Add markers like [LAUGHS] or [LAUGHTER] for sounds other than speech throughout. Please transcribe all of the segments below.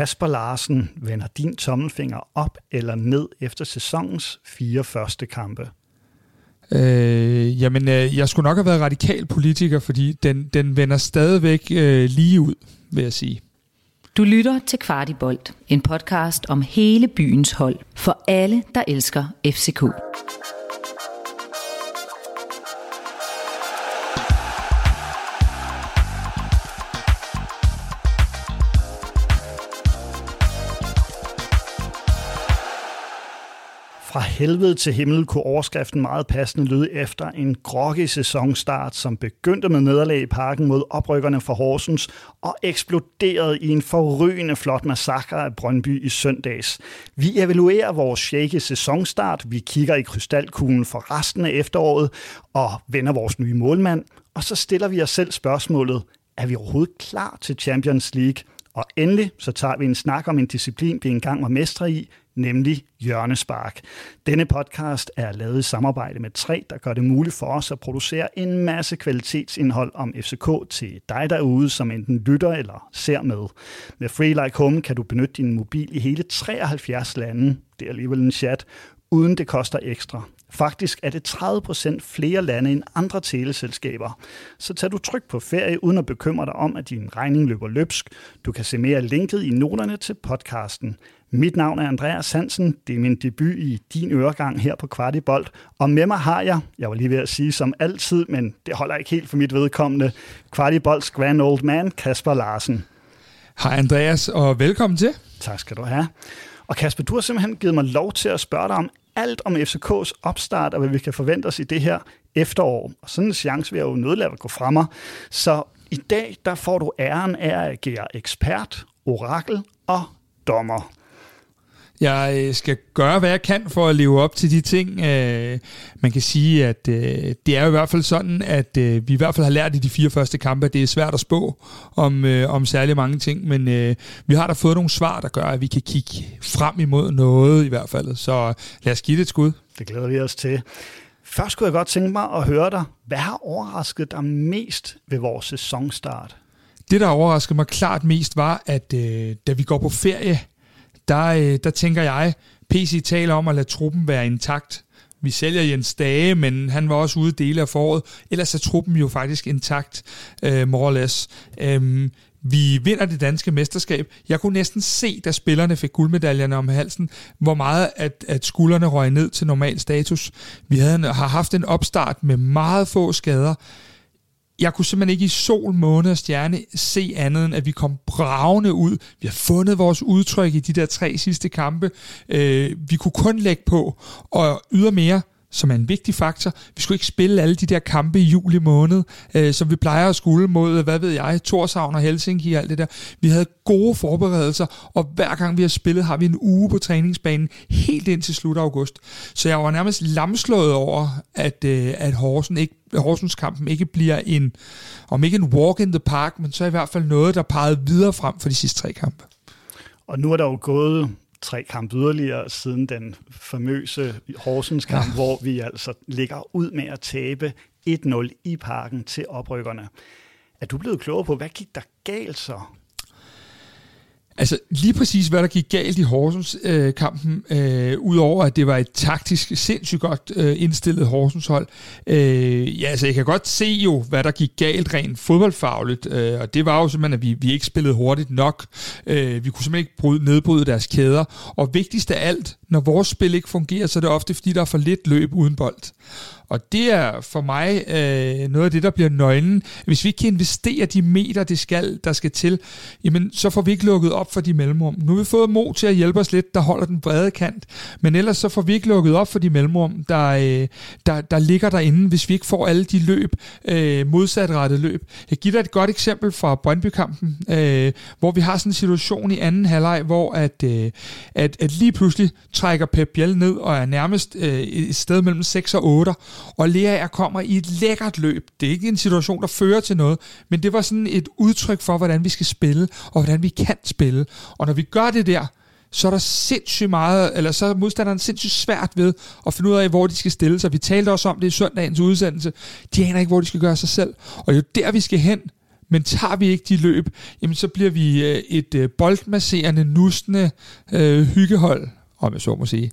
Kasper Larsen, vender din tommelfinger op eller ned efter sæsonens fire første kampe? Øh, jamen, øh, jeg skulle nok have været radikal politiker, fordi den, den vender stadigvæk øh, lige ud, vil jeg sige. Du lytter til Kvartibolt, en podcast om hele byens hold, for alle, der elsker FCK. Fra helvede til himmel kunne overskriften meget passende lyde efter en groggy sæsonstart, som begyndte med nederlag i parken mod oprykkerne fra Horsens og eksploderede i en forrygende flot massakre af Brøndby i søndags. Vi evaluerer vores shaky sæsonstart, vi kigger i krystalkuglen for resten af efteråret og vender vores nye målmand, og så stiller vi os selv spørgsmålet, er vi overhovedet klar til Champions League? Og endelig så tager vi en snak om en disciplin, vi engang var mestre i, nemlig Hjørnespark. Denne podcast er lavet i samarbejde med tre, der gør det muligt for os at producere en masse kvalitetsindhold om FCK til dig derude, som enten lytter eller ser med. Med Free Like Home kan du benytte din mobil i hele 73 lande, det er alligevel en chat, uden det koster ekstra. Faktisk er det 30% flere lande end andre teleselskaber. Så tag du tryk på ferie uden at bekymre dig om, at din regning løber løbsk. Du kan se mere linket i noterne til podcasten. Mit navn er Andreas Hansen. Det er min debut i din øregang her på Kvartibolt. Og med mig har jeg, jeg var lige ved at sige som altid, men det holder ikke helt for mit vedkommende, Kvartibolts grand old man, Kasper Larsen. Hej Andreas, og velkommen til. Tak skal du have. Og Kasper, du har simpelthen givet mig lov til at spørge dig om alt om FCK's opstart, og hvad vi kan forvente os i det her efterår. Og sådan en chance vil jeg jo nødlade at gå frem mig. Så i dag, der får du æren af at agere ekspert, orakel og dommer. Jeg øh, skal gøre, hvad jeg kan for at leve op til de ting. Øh, man kan sige, at øh, det er jo i hvert fald sådan, at vi i hvert fald har lært i de fire første kampe, at det er svært at spå om, om særlig mange ting, men vi har da fået nogle svar, der gør, at vi kan kigge frem imod noget i hvert fald. Så lad os give det et skud. Det glæder vi os til. Først kunne jeg godt tænke mig at høre dig. Hvad har overrasket dig mest ved vores sæsonstart? Det, der overraskede mig klart mest, var, at øh, da vi går på ferie, der, øh, der tænker jeg, PC taler om at lade truppen være intakt. Vi sælger Jens Dage, men han var også ude dele af foråret. Ellers er truppen jo faktisk intakt, øh, more or less. Øhm, vi vinder det danske mesterskab. Jeg kunne næsten se, da spillerne fik guldmedaljerne om halsen, hvor meget at, at skuldrene røg ned til normal status. Vi havde, har haft en opstart med meget få skader jeg kunne simpelthen ikke i sol, måne og stjerne se andet end, at vi kom bravende ud. Vi har fundet vores udtryk i de der tre sidste kampe. Øh, vi kunne kun lægge på, og ydermere, som er en vigtig faktor. Vi skulle ikke spille alle de der kampe i juli måned, øh, som vi plejer at skulle mod, hvad ved jeg, Torshavn og Helsinki og alt det der. Vi havde gode forberedelser, og hver gang vi har spillet, har vi en uge på træningsbanen, helt ind til slut af august. Så jeg var nærmest lamslået over, at, øh, at Horsen ikke Horsens kampen ikke bliver en, om ikke en walk in the park, men så i hvert fald noget, der pegede videre frem for de sidste tre kampe. Og nu er der jo gået tre kampe yderligere siden den famøse Horsens kamp, ja. hvor vi altså ligger ud med at tabe 1-0 i parken til oprykkerne. Er du blevet klogere på, hvad gik der galt så? Altså lige præcis, hvad der gik galt i Horsens-kampen, øh, øh, udover at det var et taktisk sindssygt godt øh, indstillet Horsens hold. Øh, ja, altså jeg kan godt se jo, hvad der gik galt rent fodboldfagligt, øh, og det var jo simpelthen, at vi, vi ikke spillede hurtigt nok. Øh, vi kunne simpelthen ikke bryde, nedbryde deres kæder. Og vigtigst af alt, når vores spil ikke fungerer, så er det ofte, fordi der er for lidt løb uden bold. Og det er for mig øh, noget af det, der bliver nøglen. Hvis vi ikke kan investere de meter, det skal, der skal til, jamen, så får vi ikke lukket op for de mellemrum. Nu har vi fået Mo til at hjælpe os lidt, der holder den brede kant, men ellers så får vi ikke lukket op for de mellemrum, der, øh, der, der ligger derinde, hvis vi ikke får alle de løb, øh, modsatrettet løb. Jeg giver dig et godt eksempel fra Brøndby-kampen, øh, hvor vi har sådan en situation i anden halvleg, hvor at, øh, at, at lige pludselig trækker Pep Biel ned og er nærmest øh, et sted mellem 6 og 8, og Lea kommer i et lækkert løb. Det er ikke en situation, der fører til noget, men det var sådan et udtryk for, hvordan vi skal spille, og hvordan vi kan spille. Og når vi gør det der, så er der sindssygt meget, eller så er modstanderen sindssygt svært ved at finde ud af, hvor de skal stille sig. Vi talte også om det i søndagens udsendelse. De aner ikke, hvor de skal gøre sig selv. Og det er jo der, vi skal hen men tager vi ikke de løb, jamen så bliver vi øh, et øh, boldmasserende, nusende øh, hyggehold, om jeg så må sige.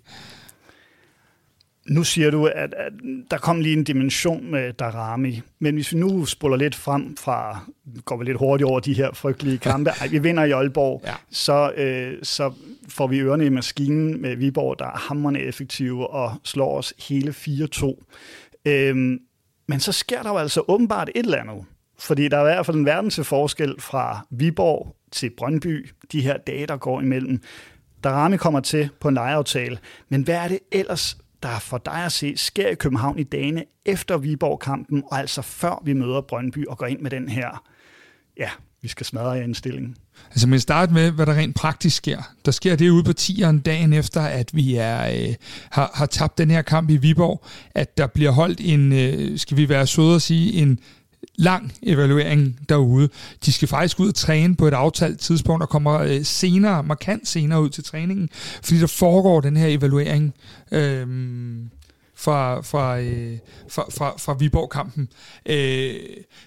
Nu siger du, at, at der kom lige en dimension med Darami, men hvis vi nu spoler lidt frem fra, går vi lidt hurtigt over de her frygtelige kampe, [LAUGHS] Ej, vi vinder i Aalborg, ja. så, øh, så får vi ørerne i maskinen med Viborg, der er hammerende effektive og slår os hele 4-2. Øhm, men så sker der jo altså åbenbart et eller andet, fordi der er i hvert fald en verden til forskel fra Viborg til Brøndby, de her dage, der går imellem. Darami kommer til på en lejeaftale, men hvad er det ellers, der for dig at se sker i København i dagene efter Viborg-kampen, og altså før vi møder Brøndby og går ind med den her, ja, vi skal smadre indstillingen. Altså med start med, hvad der rent praktisk sker. Der sker det ude på tieren dagen efter, at vi er, øh, har, har tabt den her kamp i Viborg, at der bliver holdt en, øh, skal vi være søde at sige, en lang evaluering derude. De skal faktisk ud og træne på et aftalt tidspunkt og kommer øh, senere, markant senere ud til træningen, fordi der foregår den her evaluering øh, fra, fra, øh, fra, fra, fra Viborg-kampen. Øh,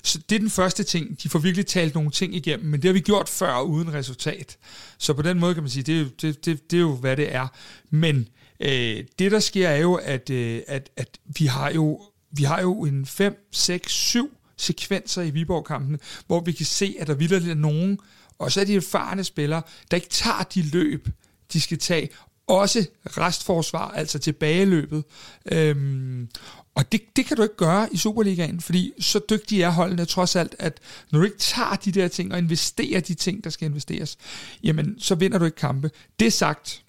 så det er den første ting. De får virkelig talt nogle ting igennem, men det har vi gjort før uden resultat. Så på den måde kan man sige, det er det, det, det er jo hvad det er. Men øh, det der sker er jo, at, øh, at, at vi har jo vi har jo en 5, 6, 7 sekvenser i Viborg-kampen, hvor vi kan se, at der vildt er nogen, og så er de erfarne spillere, der ikke tager de løb, de skal tage, også restforsvar, altså tilbageløbet. Øhm, og det, det kan du ikke gøre i Superligaen, fordi så dygtige er holdene trods alt, at når du ikke tager de der ting og investerer de ting, der skal investeres, jamen så vinder du ikke kampe. Det sagt,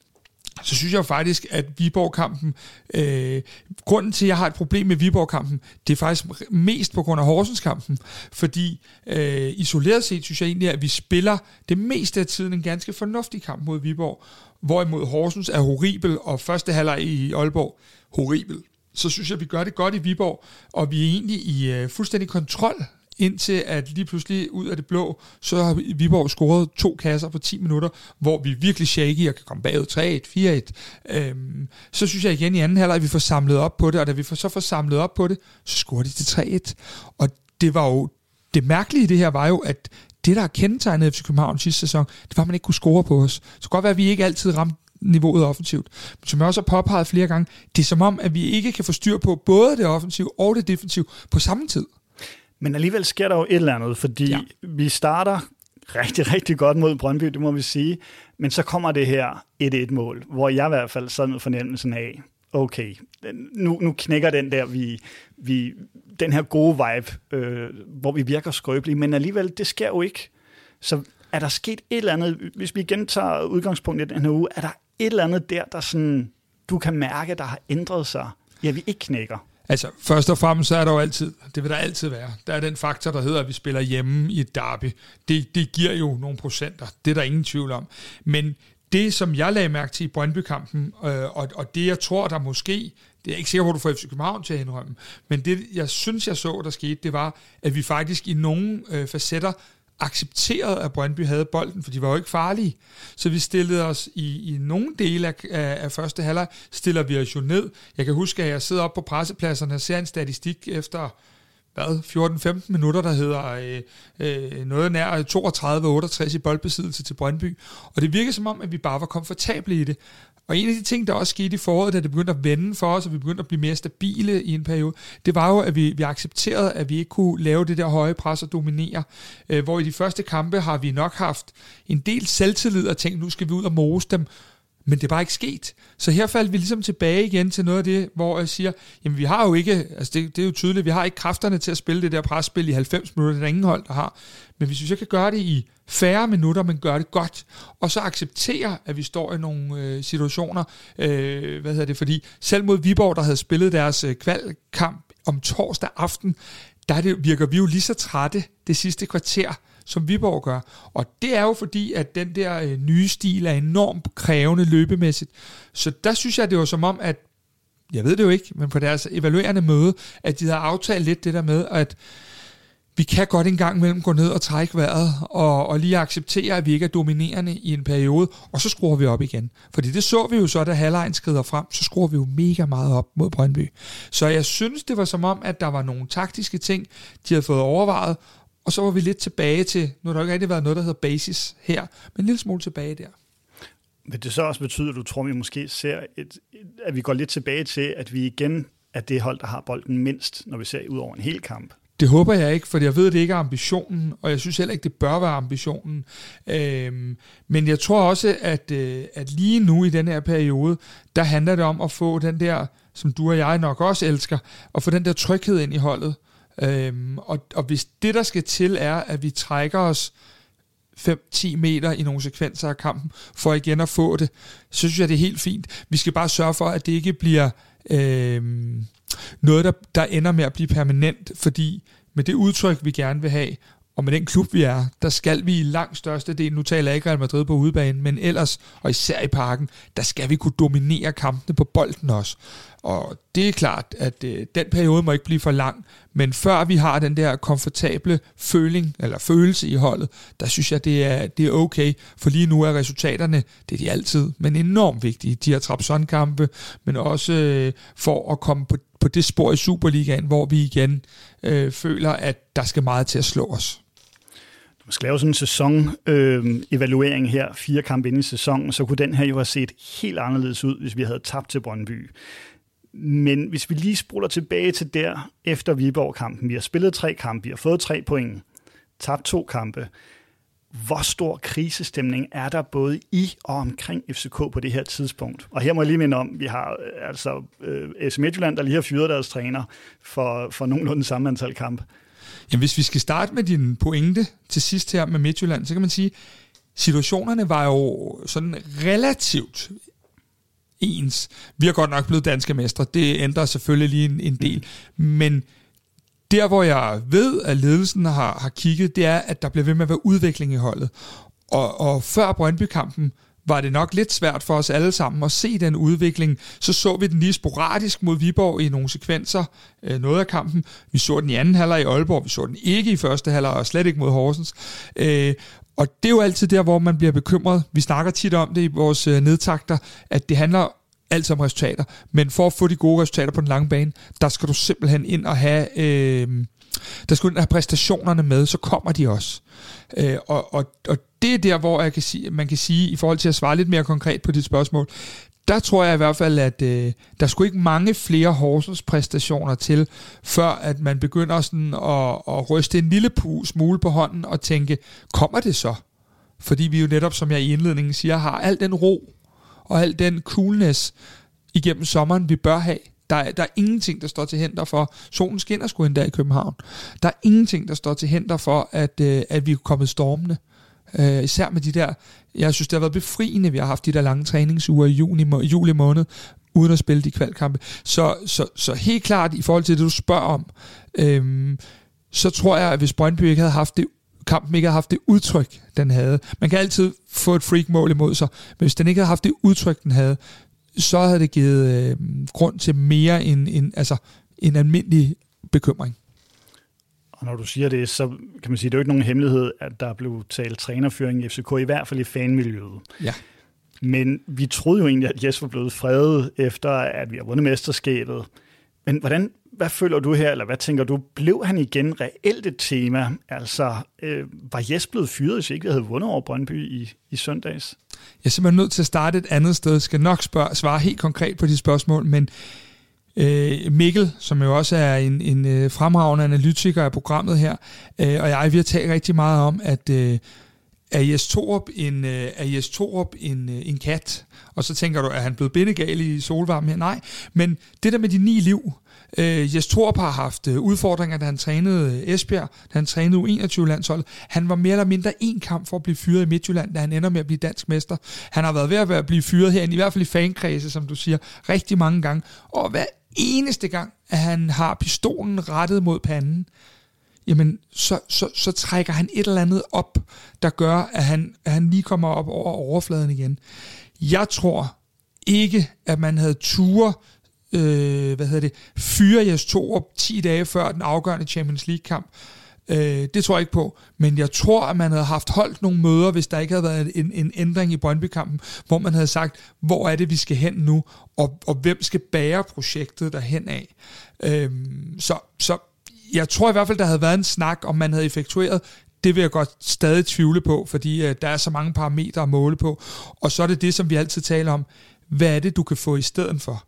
så synes jeg faktisk, at Viborg-kampen, øh, grunden til, at jeg har et problem med Viborg-kampen, det er faktisk mest på grund af Horsens-kampen, fordi øh, isoleret set synes jeg egentlig, at vi spiller det meste af tiden en ganske fornuftig kamp mod Viborg, hvorimod Horsens er horribel, og første halvleg i Aalborg horribel. Så synes jeg, at vi gør det godt i Viborg, og vi er egentlig i øh, fuldstændig kontrol indtil at lige pludselig ud af det blå, så har Viborg scoret to kasser på 10 minutter, hvor vi virkelig shaky og kan komme bagud 3-1, 4-1. Øhm, så synes jeg igen i anden halvleg, at vi får samlet op på det, og da vi så får samlet op på det, så scorer de til 3-1. Og det var jo, det mærkelige i det her var jo, at det, der er kendetegnet FC København sidste sæson, det var, at man ikke kunne score på os. Så det kan godt være, at vi ikke altid ramte niveauet offensivt. Men som jeg også har påpeget flere gange, det er som om, at vi ikke kan få styr på både det offensive og det defensive på samme tid. Men alligevel sker der jo et eller andet, fordi ja. vi starter rigtig, rigtig godt mod Brøndby, det må vi sige. Men så kommer det her 1-1-mål, hvor jeg i hvert fald sad med fornemmelsen af, okay, nu, nu knækker den der, vi, vi, den her gode vibe, øh, hvor vi virker skrøbelige, men alligevel, det sker jo ikke. Så er der sket et eller andet, hvis vi igen tager udgangspunkt i den her uge, er der et eller andet der, der sådan, du kan mærke, der har ændret sig, ja, vi ikke knækker? Altså, først og fremmest så er der jo altid, det vil der altid være, der er den faktor, der hedder, at vi spiller hjemme i et derby. Det, det giver jo nogle procenter, det er der ingen tvivl om. Men det, som jeg lagde mærke til i Brøndby-kampen, øh, og, og det, jeg tror, der måske, det er ikke sikker hvor du får FC København til at indrømme, men det, jeg synes, jeg så, der skete, det var, at vi faktisk i nogle øh, facetter accepteret, at Brøndby havde bolden, for de var jo ikke farlige. Så vi stillede os i, i nogle dele af, af, af første halvleg, stiller vi os jo ned. Jeg kan huske, at jeg sidder op på pressepladserne og ser en statistik efter hvad, 14-15 minutter, der hedder øh, øh, noget nær øh, 32-68 i boldbesiddelse til Brøndby. Og det virker som om, at vi bare var komfortable i det. Og en af de ting, der også skete i foråret, da det begyndte at vende for os, og vi begyndte at blive mere stabile i en periode, det var jo, at vi, vi accepterede, at vi ikke kunne lave det der høje pres og dominere. Øh, hvor i de første kampe har vi nok haft en del selvtillid og tænkt, nu skal vi ud og mose dem, men det er bare ikke sket. Så her faldt vi ligesom tilbage igen til noget af det, hvor jeg siger, jamen vi har jo ikke, altså det, det er jo tydeligt, vi har ikke kræfterne til at spille det der presspil i 90 minutter, det er ingen hold, der har. Men hvis vi så kan gøre det i færre minutter, men gøre det godt, og så acceptere, at vi står i nogle øh, situationer, øh, hvad hedder det, fordi selv mod Viborg, der havde spillet deres øh, kvalkamp om torsdag aften, der det, virker vi jo lige så trætte det sidste kvarter, som Viborg gør. Og det er jo fordi, at den der øh, nye stil er enormt krævende løbemæssigt. Så der synes jeg, det var som om, at jeg ved det jo ikke, men på deres evaluerende møde, at de havde aftalt lidt det der med, at vi kan godt en gang imellem gå ned og trække vejret, og, og lige acceptere, at vi ikke er dominerende i en periode, og så skruer vi op igen. Fordi det så vi jo så, da halvlejen skrider frem, så skruer vi jo mega meget op mod Brøndby. Så jeg synes, det var som om, at der var nogle taktiske ting, de havde fået overvejet, og så var vi lidt tilbage til, nu har der ikke rigtig været noget, der hedder basis her, men en lille smule tilbage der. Vil det så også betyde, at du tror, vi måske ser, et, at vi går lidt tilbage til, at vi igen er det hold, der har bolden mindst, når vi ser ud over en hel kamp? Det håber jeg ikke, for jeg ved, at det ikke er ambitionen, og jeg synes heller ikke, det bør være ambitionen. Øhm, men jeg tror også, at, øh, at lige nu i den her periode, der handler det om at få den der, som du og jeg nok også elsker, at få den der tryghed ind i holdet. Øhm, og, og hvis det, der skal til, er, at vi trækker os 5-10 meter i nogle sekvenser af kampen, for igen at få det, så synes jeg, det er helt fint. Vi skal bare sørge for, at det ikke bliver øhm, noget, der, der ender med at blive permanent, fordi med det udtryk, vi gerne vil have, og med den klub, vi er, der skal vi i langt største del, nu taler jeg ikke Real Madrid på udebane, men ellers, og især i parken, der skal vi kunne dominere kampene på bolden også. Og det er klart, at øh, den periode må ikke blive for lang, men før vi har den der komfortable føling, eller følelse i holdet, der synes jeg, det er, det er okay, for lige nu er resultaterne, det er de altid, men enormt vigtige. De her Trabzon-kampe, men også øh, for at komme på, på det spor i Superligaen, hvor vi igen øh, føler, at der skal meget til at slå os. Man skal lave sådan en sæson-evaluering øh, her, fire kampe ind i sæsonen, så kunne den her jo have set helt anderledes ud, hvis vi havde tabt til Brøndby. Men hvis vi lige spoler tilbage til der efter Viborg-kampen, vi har spillet tre kampe, vi har fået tre point, tabt to kampe. Hvor stor krisestemning er der både i og omkring FCK på det her tidspunkt? Og her må jeg lige minde om, vi har øh, altså øh, AC Midtjylland, der lige har fyret deres træner for, for nogenlunde samme antal kampe. Jamen, hvis vi skal starte med din pointe til sidst her med Midtjylland, så kan man sige, situationerne var jo sådan relativt ens. Vi er godt nok blevet danske mestre. Det ændrer selvfølgelig lige en, en del. Men der, hvor jeg ved, at ledelsen har, har kigget, det er, at der bliver ved med at være udvikling i holdet. Og, og før Brøndby-kampen var det nok lidt svært for os alle sammen at se den udvikling. Så så vi den lige sporadisk mod Viborg i nogle sekvenser, øh, noget af kampen. Vi så den i anden halvleg i Aalborg, vi så den ikke i første halvleg, og slet ikke mod Horsens. Øh, og det er jo altid der, hvor man bliver bekymret. Vi snakker tit om det i vores øh, nedtakter, at det handler alt om resultater. Men for at få de gode resultater på den lange bane, der skal du simpelthen ind og have... Øh, der skal du ind og have præstationerne med, så kommer de også. Øh, og, og, og det er der, hvor jeg kan sige, man kan sige, i forhold til at svare lidt mere konkret på dit spørgsmål, der tror jeg i hvert fald, at øh, der skulle ikke mange flere Horsens præstationer til, før at man begynder sådan at, at ryste en lille smule på hånden og tænke, kommer det så? Fordi vi jo netop, som jeg i indledningen siger, har al den ro og al den coolness igennem sommeren, vi bør have. Der er, der er ingenting, der står til hænder for, solen skinner sgu endda i København. Der er ingenting, der står til hænder for, at, øh, at vi er kommet stormende. Øh, især med de der, jeg synes, det har været befriende, vi har haft de der lange træningsuger i juni, juli måned, uden at spille de kvalkampe. Så, så, så helt klart, i forhold til det, du spørger om, øh, så tror jeg, at hvis Brøndby ikke havde haft det kampen ikke havde haft det udtryk, den havde. Man kan altid få et freak-mål imod sig, men hvis den ikke havde haft det udtryk, den havde, så havde det givet øh, grund til mere end, end altså, en almindelig bekymring. Og når du siger det, så kan man sige, at det er jo ikke nogen hemmelighed, at der blev talt trænerføring i FCK, i hvert fald i fanmiljøet. Ja. Men vi troede jo egentlig, at Jes var blevet fredet efter, at vi har vundet mesterskabet. Men hvordan, hvad føler du her, eller hvad tænker du, blev han igen reelt et tema? Altså, øh, var Jes blevet fyret, hvis ikke vi havde vundet over Brøndby i, i søndags? Jeg er simpelthen nødt til at starte et andet sted. Jeg skal nok spørge, svare helt konkret på de spørgsmål, men øh, Mikkel, som jo også er en, en øh, fremragende analytiker af programmet her, øh, og jeg, vi har talt rigtig meget om, at øh, er Jes Torup en, øh, er Jes Torup en, øh, en kat? Og så tænker du, er han blevet bindegal i solvarmen her? Nej, men det der med de ni liv, Øh, Jes Torp har haft øh, udfordringer, da han trænede øh, Esbjerg, da han trænede U21-landsholdet. Han var mere eller mindre en kamp for at blive fyret i Midtjylland, da han ender med at blive dansk mester. Han har været ved at blive fyret her, i hvert fald i fankredse, som du siger, rigtig mange gange. Og hver eneste gang, at han har pistolen rettet mod panden, jamen så, så, så trækker han et eller andet op, der gør, at han, at han lige kommer op over overfladen igen. Jeg tror ikke, at man havde ture øh, hvad hedder det, fyre Jes Torup 10 dage før den afgørende Champions League-kamp. Øh, det tror jeg ikke på, men jeg tror, at man havde haft holdt nogle møder, hvis der ikke havde været en, en ændring i Brøndby-kampen, hvor man havde sagt, hvor er det, vi skal hen nu, og, og hvem skal bære projektet derhen af. Øh, så, så jeg tror i hvert fald, der havde været en snak, om man havde effektueret det vil jeg godt stadig tvivle på, fordi øh, der er så mange parametre at måle på. Og så er det det, som vi altid taler om. Hvad er det, du kan få i stedet for?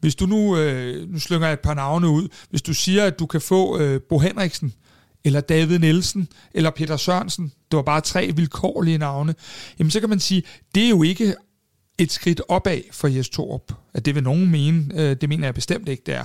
Hvis du nu, øh, nu slynger jeg et par navne ud, hvis du siger, at du kan få øh, Bo Henriksen, eller David Nielsen, eller Peter Sørensen, det var bare tre vilkårlige navne, jamen så kan man sige, det er jo ikke et skridt opad for Jes Torup. At det vil nogen mene, øh, det mener jeg bestemt ikke, det er.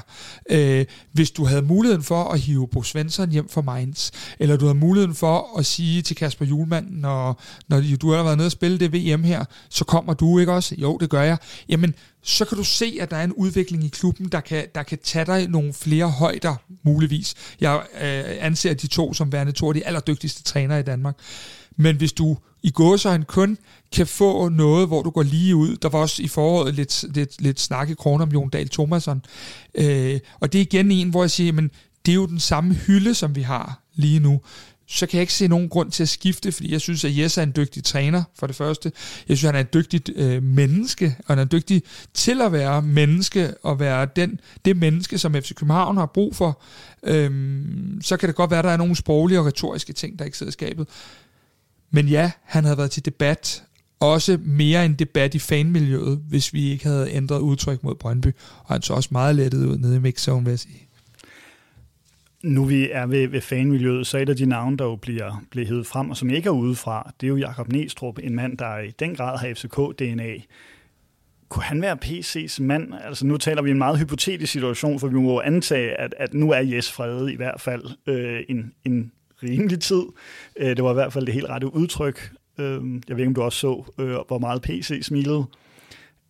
Øh, hvis du havde muligheden for at hive Bo Svensson hjem fra Mainz, eller du havde muligheden for at sige til Kasper Julemand, når, når du har været nede og spille det VM her, så kommer du ikke også? Jo, det gør jeg. Jamen, så kan du se, at der er en udvikling i klubben, der kan, der kan tage dig nogle flere højder, muligvis. Jeg øh, anser de to som værende to af de allerdygtigste trænere i Danmark. Men hvis du i gåsøjen kun kan få noget, hvor du går lige ud. Der var også i foråret lidt, lidt, lidt snak i kroner om Jon Dahl Thomasson. Øh, og det er igen en, hvor jeg siger, men det er jo den samme hylde, som vi har lige nu så kan jeg ikke se nogen grund til at skifte, fordi jeg synes, at Jes er en dygtig træner, for det første. Jeg synes, han er et dygtigt øh, menneske, og han er dygtig til at være menneske, og være den, det menneske, som FC København har brug for. Øhm, så kan det godt være, at der er nogle sproglige og retoriske ting, der ikke sidder i skabet. Men ja, han havde været til debat, også mere en debat i fanmiljøet, hvis vi ikke havde ændret udtryk mod Brøndby. Og han så også meget lettet ud nede i mixzone, vil jeg sige. Nu vi er ved, ved fanmiljøet, så er et af de navne, der jo bliver, bliver hævet frem, og som ikke er udefra, det er jo Jakob Næstrup, en mand, der i den grad har FCK-DNA. Kunne han være PC's mand? Altså nu taler vi en meget hypotetisk situation, for vi må antage, at, at nu er Jes Frede i hvert fald øh, en, en rimelig tid. Øh, det var i hvert fald det helt rette udtryk. Øhm, jeg ved ikke, om du også så, øh, hvor meget PC smilede.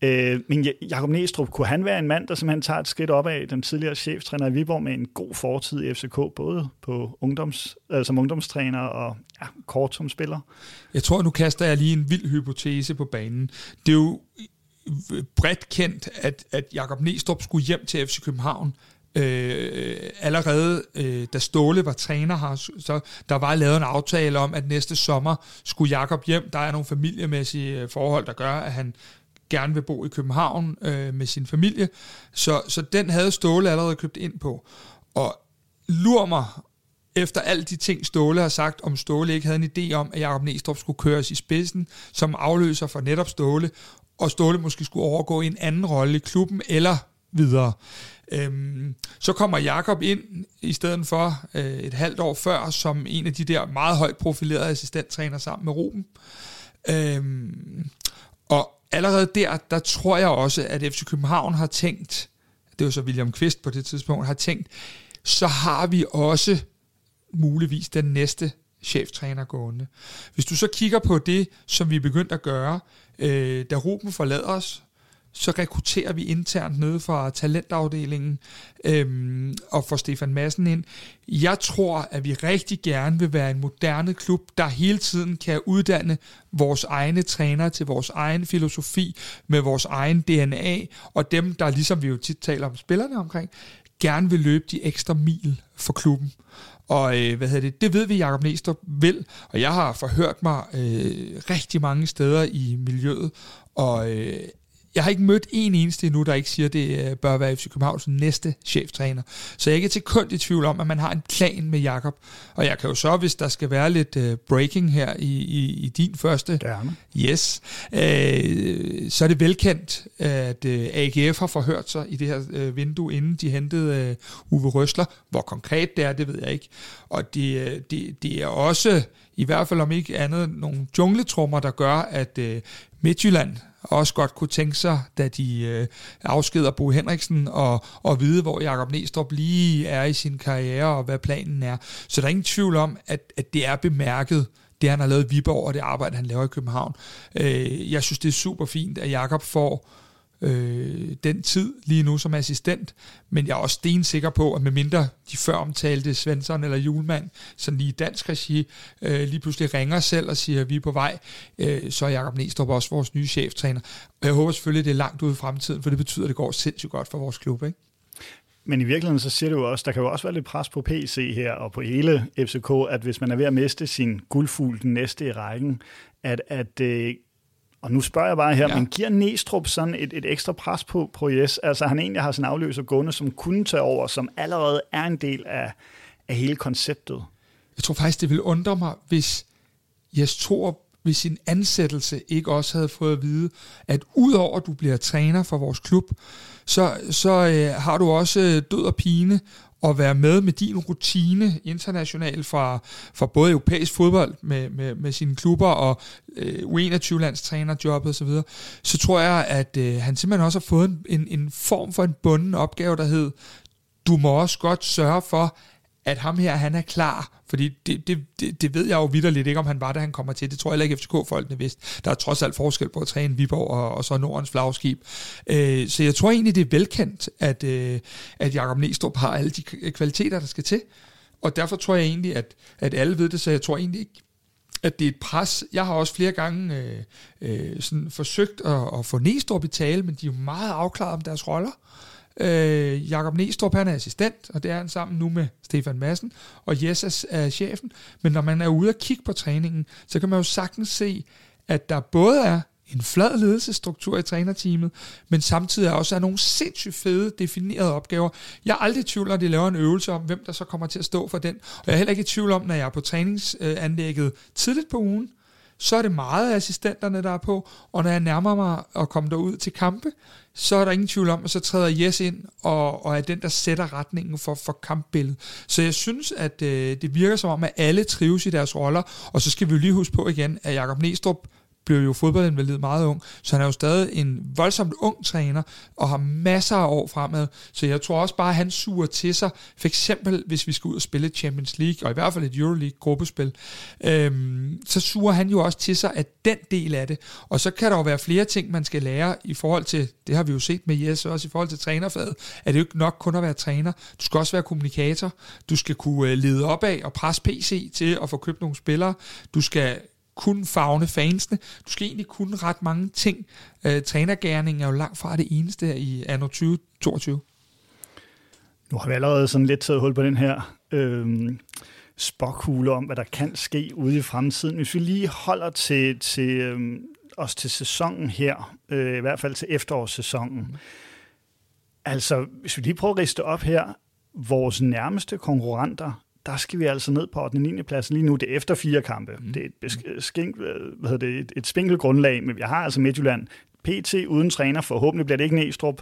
Øh, men Jakob Næstrup, kunne han være en mand, der simpelthen tager et skridt op af den tidligere cheftræner i Viborg med en god fortid i FCK, både på ungdoms, altså som ungdomstræner og ja, kort som spiller? Jeg tror, nu kaster jeg lige en vild hypotese på banen. Det er jo bredt kendt, at, at Jakob Næstrup skulle hjem til FC København Øh, allerede øh, da Ståle var træner her, så der var lavet en aftale om, at næste sommer skulle Jakob hjem. Der er nogle familiemæssige øh, forhold, der gør, at han gerne vil bo i København øh, med sin familie. Så, så den havde Ståle allerede købt ind på. Og lur mig, efter alle de ting, Ståle har sagt, om Ståle ikke havde en idé om, at Jakob Næstrup skulle køres i spidsen som afløser for netop Ståle, og Ståle måske skulle overgå i en anden rolle i klubben, eller videre. Øhm, så kommer Jakob ind i stedet for øh, et halvt år før, som en af de der meget højt profilerede assistenttræner sammen med Ruben. Øhm, og allerede der, der tror jeg også, at FC København har tænkt, det var så William Kvist på det tidspunkt, har tænkt, så har vi også muligvis den næste cheftræner gående. Hvis du så kigger på det, som vi begyndte at gøre, øh, da Ruben forlader os, så rekrutterer vi internt nede fra talentafdelingen øhm, og får Stefan Madsen ind. Jeg tror, at vi rigtig gerne vil være en moderne klub, der hele tiden kan uddanne vores egne trænere til vores egen filosofi, med vores egen DNA, og dem, der ligesom vi jo tit taler om spillerne omkring, gerne vil løbe de ekstra mil for klubben. Og øh, hvad hedder det, det ved vi, Jacob Næstrup vil, og jeg har forhørt mig øh, rigtig mange steder i miljøet, og øh, jeg har ikke mødt en eneste endnu, der ikke siger, at det øh, bør være FC Københavns næste cheftræner. Så jeg er ikke til kun i tvivl om, at man har en plan med Jakob. Og jeg kan jo så, hvis der skal være lidt uh, breaking her i, i, i din første, Gerne. yes, uh, så er det velkendt, at uh, AGF har forhørt sig i det her uh, vindue, inden de hentede Uwe Røsler. Hvor konkret det er, det ved jeg ikke. Og det, det, det er også, i hvert fald om ikke andet, nogle jungletrummer, der gør, at Midtjylland også godt kunne tænke sig, da de øh, afskeder Bo Henriksen, og, og vide, hvor Jakob Næstrup lige er i sin karriere, og hvad planen er. Så der er ingen tvivl om, at, at det er bemærket, det han har lavet i Viborg, og det arbejde, han laver i København. Øh, jeg synes, det er super fint, at Jakob får øh, den tid lige nu som assistent, men jeg er også stensikker på, at medmindre de før omtalte Svensson eller Julemand, sådan lige i dansk regi, øh, lige pludselig ringer selv og siger, at vi er på vej, øh, så er Jakob Næstrup også vores nye cheftræner. Og jeg håber selvfølgelig, at det er langt ude i fremtiden, for det betyder, at det går sindssygt godt for vores klub, ikke? Men i virkeligheden så siger det jo også, der kan jo også være lidt pres på PC her og på hele FCK, at hvis man er ved at miste sin guldfugl den næste i rækken, at, at øh, og nu spørger jeg bare her, ja. men giver Næstrup sådan et, et ekstra pres på, på Jes? Altså han egentlig har sin afløser gående, som kunne tage over, som allerede er en del af, af hele konceptet. Jeg tror faktisk, det ville undre mig, hvis Jes Thor ved sin ansættelse ikke også havde fået at vide, at udover at du bliver træner for vores klub, så, så øh, har du også øh, død og pine at være med med din rutine internationalt fra, fra både europæisk fodbold med, med, med sine klubber og øh, U21-landstrænerjobbet osv., så, så tror jeg, at øh, han simpelthen også har fået en, en, en form for en bunden opgave, der hed, du må også godt sørge for, at ham her, han er klar, fordi det, det, det, det ved jeg jo vidderligt ikke, om han var, da han kommer til. Det tror jeg ikke, FCK-folkene vidste. Der er trods alt forskel på at træne Viborg og, og så Nordens flagskib. Øh, så jeg tror egentlig, det er velkendt, at, øh, at Jakob Næstrup har alle de kvaliteter, der skal til. Og derfor tror jeg egentlig, at, at alle ved det, så jeg tror egentlig ikke, at det er et pres. Jeg har også flere gange øh, øh, sådan forsøgt at, at få Næstrup i tale, men de er jo meget afklaret om deres roller. Øh, Jakob Næstrup, han er assistent, og det er han sammen nu med Stefan Madsen, og Jes er chefen. Men når man er ude og kigge på træningen, så kan man jo sagtens se, at der både er en flad ledelsesstruktur i trænerteamet, men samtidig også er nogle sindssygt fede definerede opgaver. Jeg er aldrig i tvivl, når de laver en øvelse om, hvem der så kommer til at stå for den. Og jeg er heller ikke i tvivl om, når jeg er på træningsanlægget tidligt på ugen, så er det meget af assistenterne, der er på, og når jeg nærmer mig at komme derud til kampe, så er der ingen tvivl om, at så træder Jes ind og, og er den, der sætter retningen for, for kampbilledet. Så jeg synes, at øh, det virker som om, at alle trives i deres roller, og så skal vi jo lige huske på igen, at Jakob Næstrup blev jo fodboldinvalid meget ung, så han er jo stadig en voldsomt ung træner, og har masser af år fremad. Så jeg tror også bare, at han suger til sig, for eksempel hvis vi skal ud og spille Champions League, og i hvert fald et Euroleague-gruppespil, øhm, så suger han jo også til sig af den del af det. Og så kan der jo være flere ting, man skal lære i forhold til, det har vi jo set med Jes, også i forhold til trænerfaget, at det jo ikke nok kun at være træner. Du skal også være kommunikator, du skal kunne øh, lede op af og presse PC til at få købt nogle spillere, du skal kun fagne fansene. Du skal egentlig kunne ret mange ting. Øh, trænergærning er jo langt fra det eneste her i anno 2022. Nu har vi allerede sådan lidt taget hul på den her øh, spokhule om, hvad der kan ske ude i fremtiden. Hvis vi lige holder til, til øh, os til sæsonen her, øh, i hvert fald til efterårssæsonen. Mm. Altså, hvis vi lige prøver at riste op her, vores nærmeste konkurrenter der skal vi altså ned på den 9. plads lige nu. Det er efter fire kampe. Mm. Det er et, skink, hvad hedder det, et, et spinkelt grundlag, men vi har altså Midtjylland. PT uden træner, forhåbentlig bliver det ikke Næstrup.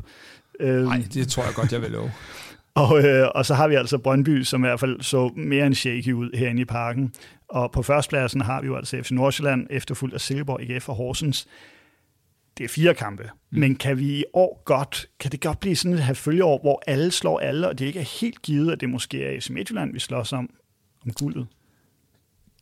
Nej, øh, det tror jeg godt, jeg vil love. [LAUGHS] og, øh, og så har vi altså Brøndby, som i hvert fald så mere end shaky ud herinde i parken. Og på førstpladsen har vi jo altså FC Nordsjælland, efterfulgt af Silkeborg, IGF og Horsens det er fire kampe, mm. men kan vi i år godt, kan det godt blive sådan et her følgeår, hvor alle slår alle, og det ikke er helt givet, at det måske er FC Midtjylland, vi slås om, om guldet?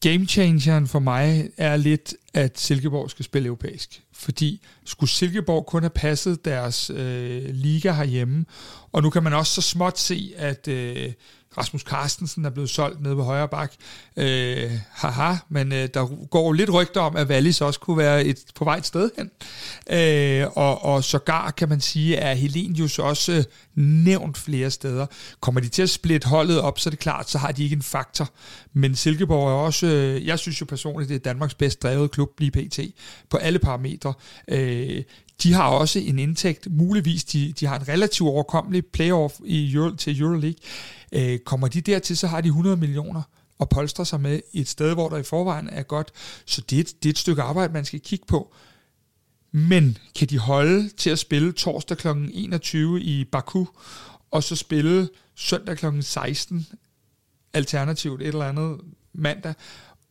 Game changeren for mig er lidt, at Silkeborg skal spille europæisk. Fordi skulle Silkeborg kun have passet deres øh, liga herhjemme, og nu kan man også så småt se, at øh, Rasmus Carstensen er blevet solgt nede ved højre bak. Øh, haha, men øh, der går lidt rygter om, at Wallis også kunne være et, på vej et sted hen. Øh, og, og sågar kan man sige, at Helenius også øh, nævnt flere steder. Kommer de til at splitte holdet op, så er det klart, så har de ikke en faktor. Men Silkeborg er også, øh, jeg synes jo personligt, det er Danmarks bedst drevet klub lige pt. på alle parametre. Øh, de har også en indtægt, muligvis de, de har en relativt overkommelig playoff i Euro, til Euroleague. Øh, kommer de dertil, så har de 100 millioner og polstre sig med et sted, hvor der i forvejen er godt. Så det er, et, det er et stykke arbejde, man skal kigge på. Men kan de holde til at spille torsdag kl. 21 i Baku, og så spille søndag kl. 16, alternativt et eller andet mandag,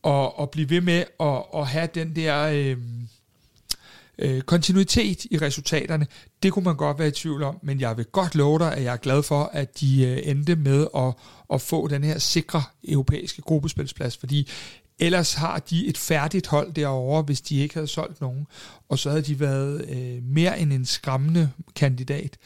og, og blive ved med at, at have den der... Øh, øh, kontinuitet i resultaterne, det kunne man godt være i tvivl om, men jeg vil godt love dig, at jeg er glad for, at de øh, endte med at, at få den her sikre europæiske gruppespilsplads, fordi ellers har de et færdigt hold derovre, hvis de ikke havde solgt nogen, og så havde de været øh, mere end en skræmmende kandidat.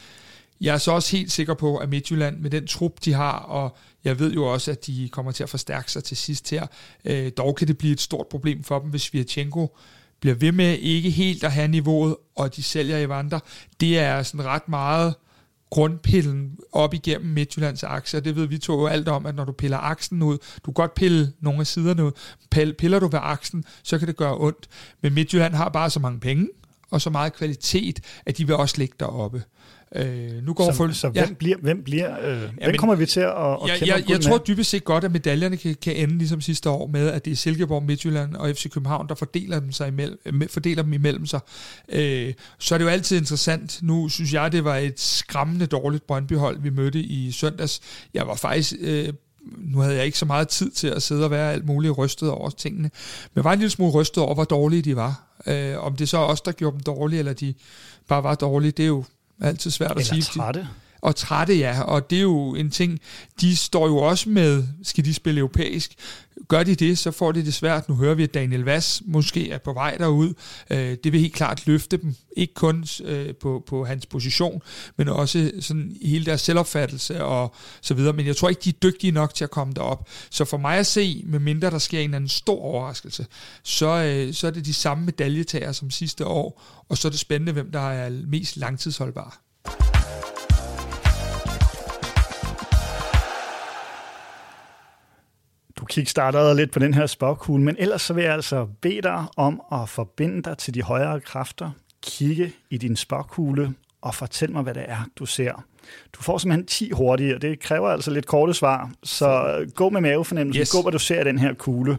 Jeg er så også helt sikker på, at Midtjylland med den trup, de har, og jeg ved jo også, at de kommer til at forstærke sig til sidst her, øh, dog kan det blive et stort problem for dem, hvis Virchenko bliver ved med ikke helt at have niveauet, og de sælger i vandre, det er sådan ret meget grundpillen op igennem Midtjyllands aktier. Det ved vi to jo alt om, at når du piller aksen ud, du kan godt pille nogle af siderne ud, piller du ved aksen, så kan det gøre ondt. Men Midtjylland har bare så mange penge, og så meget kvalitet, at de vil også ligge deroppe. Øh, nu går så, for, så hvem ja. bliver, hvem, bliver, øh, ja, hvem kommer vi til at, at ja, kæmpe Jeg, jeg tror dybest set godt, at medaljerne kan, kan ende ligesom sidste år med, at det er Silkeborg, Midtjylland og FC København, der fordeler dem, sig imellem, fordeler dem imellem sig. Øh, så er det jo altid interessant. Nu synes jeg, det var et skræmmende dårligt Brøndby-hold, vi mødte i søndags. Jeg var faktisk øh, nu havde jeg ikke så meget tid til at sidde og være alt muligt rystet over tingene, men var en lille smule rystet over, hvor dårlige de var. Øh, om det så også der gjorde dem dårlige, eller de bare var dårlige, det er jo altid svært eller at sige. trætte. Og trætte, ja. Og det er jo en ting, de står jo også med, skal de spille europæisk? Gør de det, så får de det svært. Nu hører vi, at Daniel Vass måske er på vej derud. Øh, det vil helt klart løfte dem. Ikke kun øh, på, på hans position, men også sådan hele deres selvopfattelse og så videre. Men jeg tror ikke, de er dygtige nok til at komme derop. Så for mig at se, med mindre der sker en anden stor overraskelse, så, øh, så er det de samme medaljetager som sidste år. Og så er det spændende, hvem der er mest langtidsholdbar. Du kickstartede lidt på den her spagkugle, men ellers så vil jeg altså bede dig om at forbinde dig til de højere kræfter, kigge i din spagkugle og fortæl mig, hvad det er, du ser. Du får simpelthen 10 hurtige, og det kræver altså lidt korte svar, så gå med mavefornemmelse, yes. gå hvad du ser i den her kugle.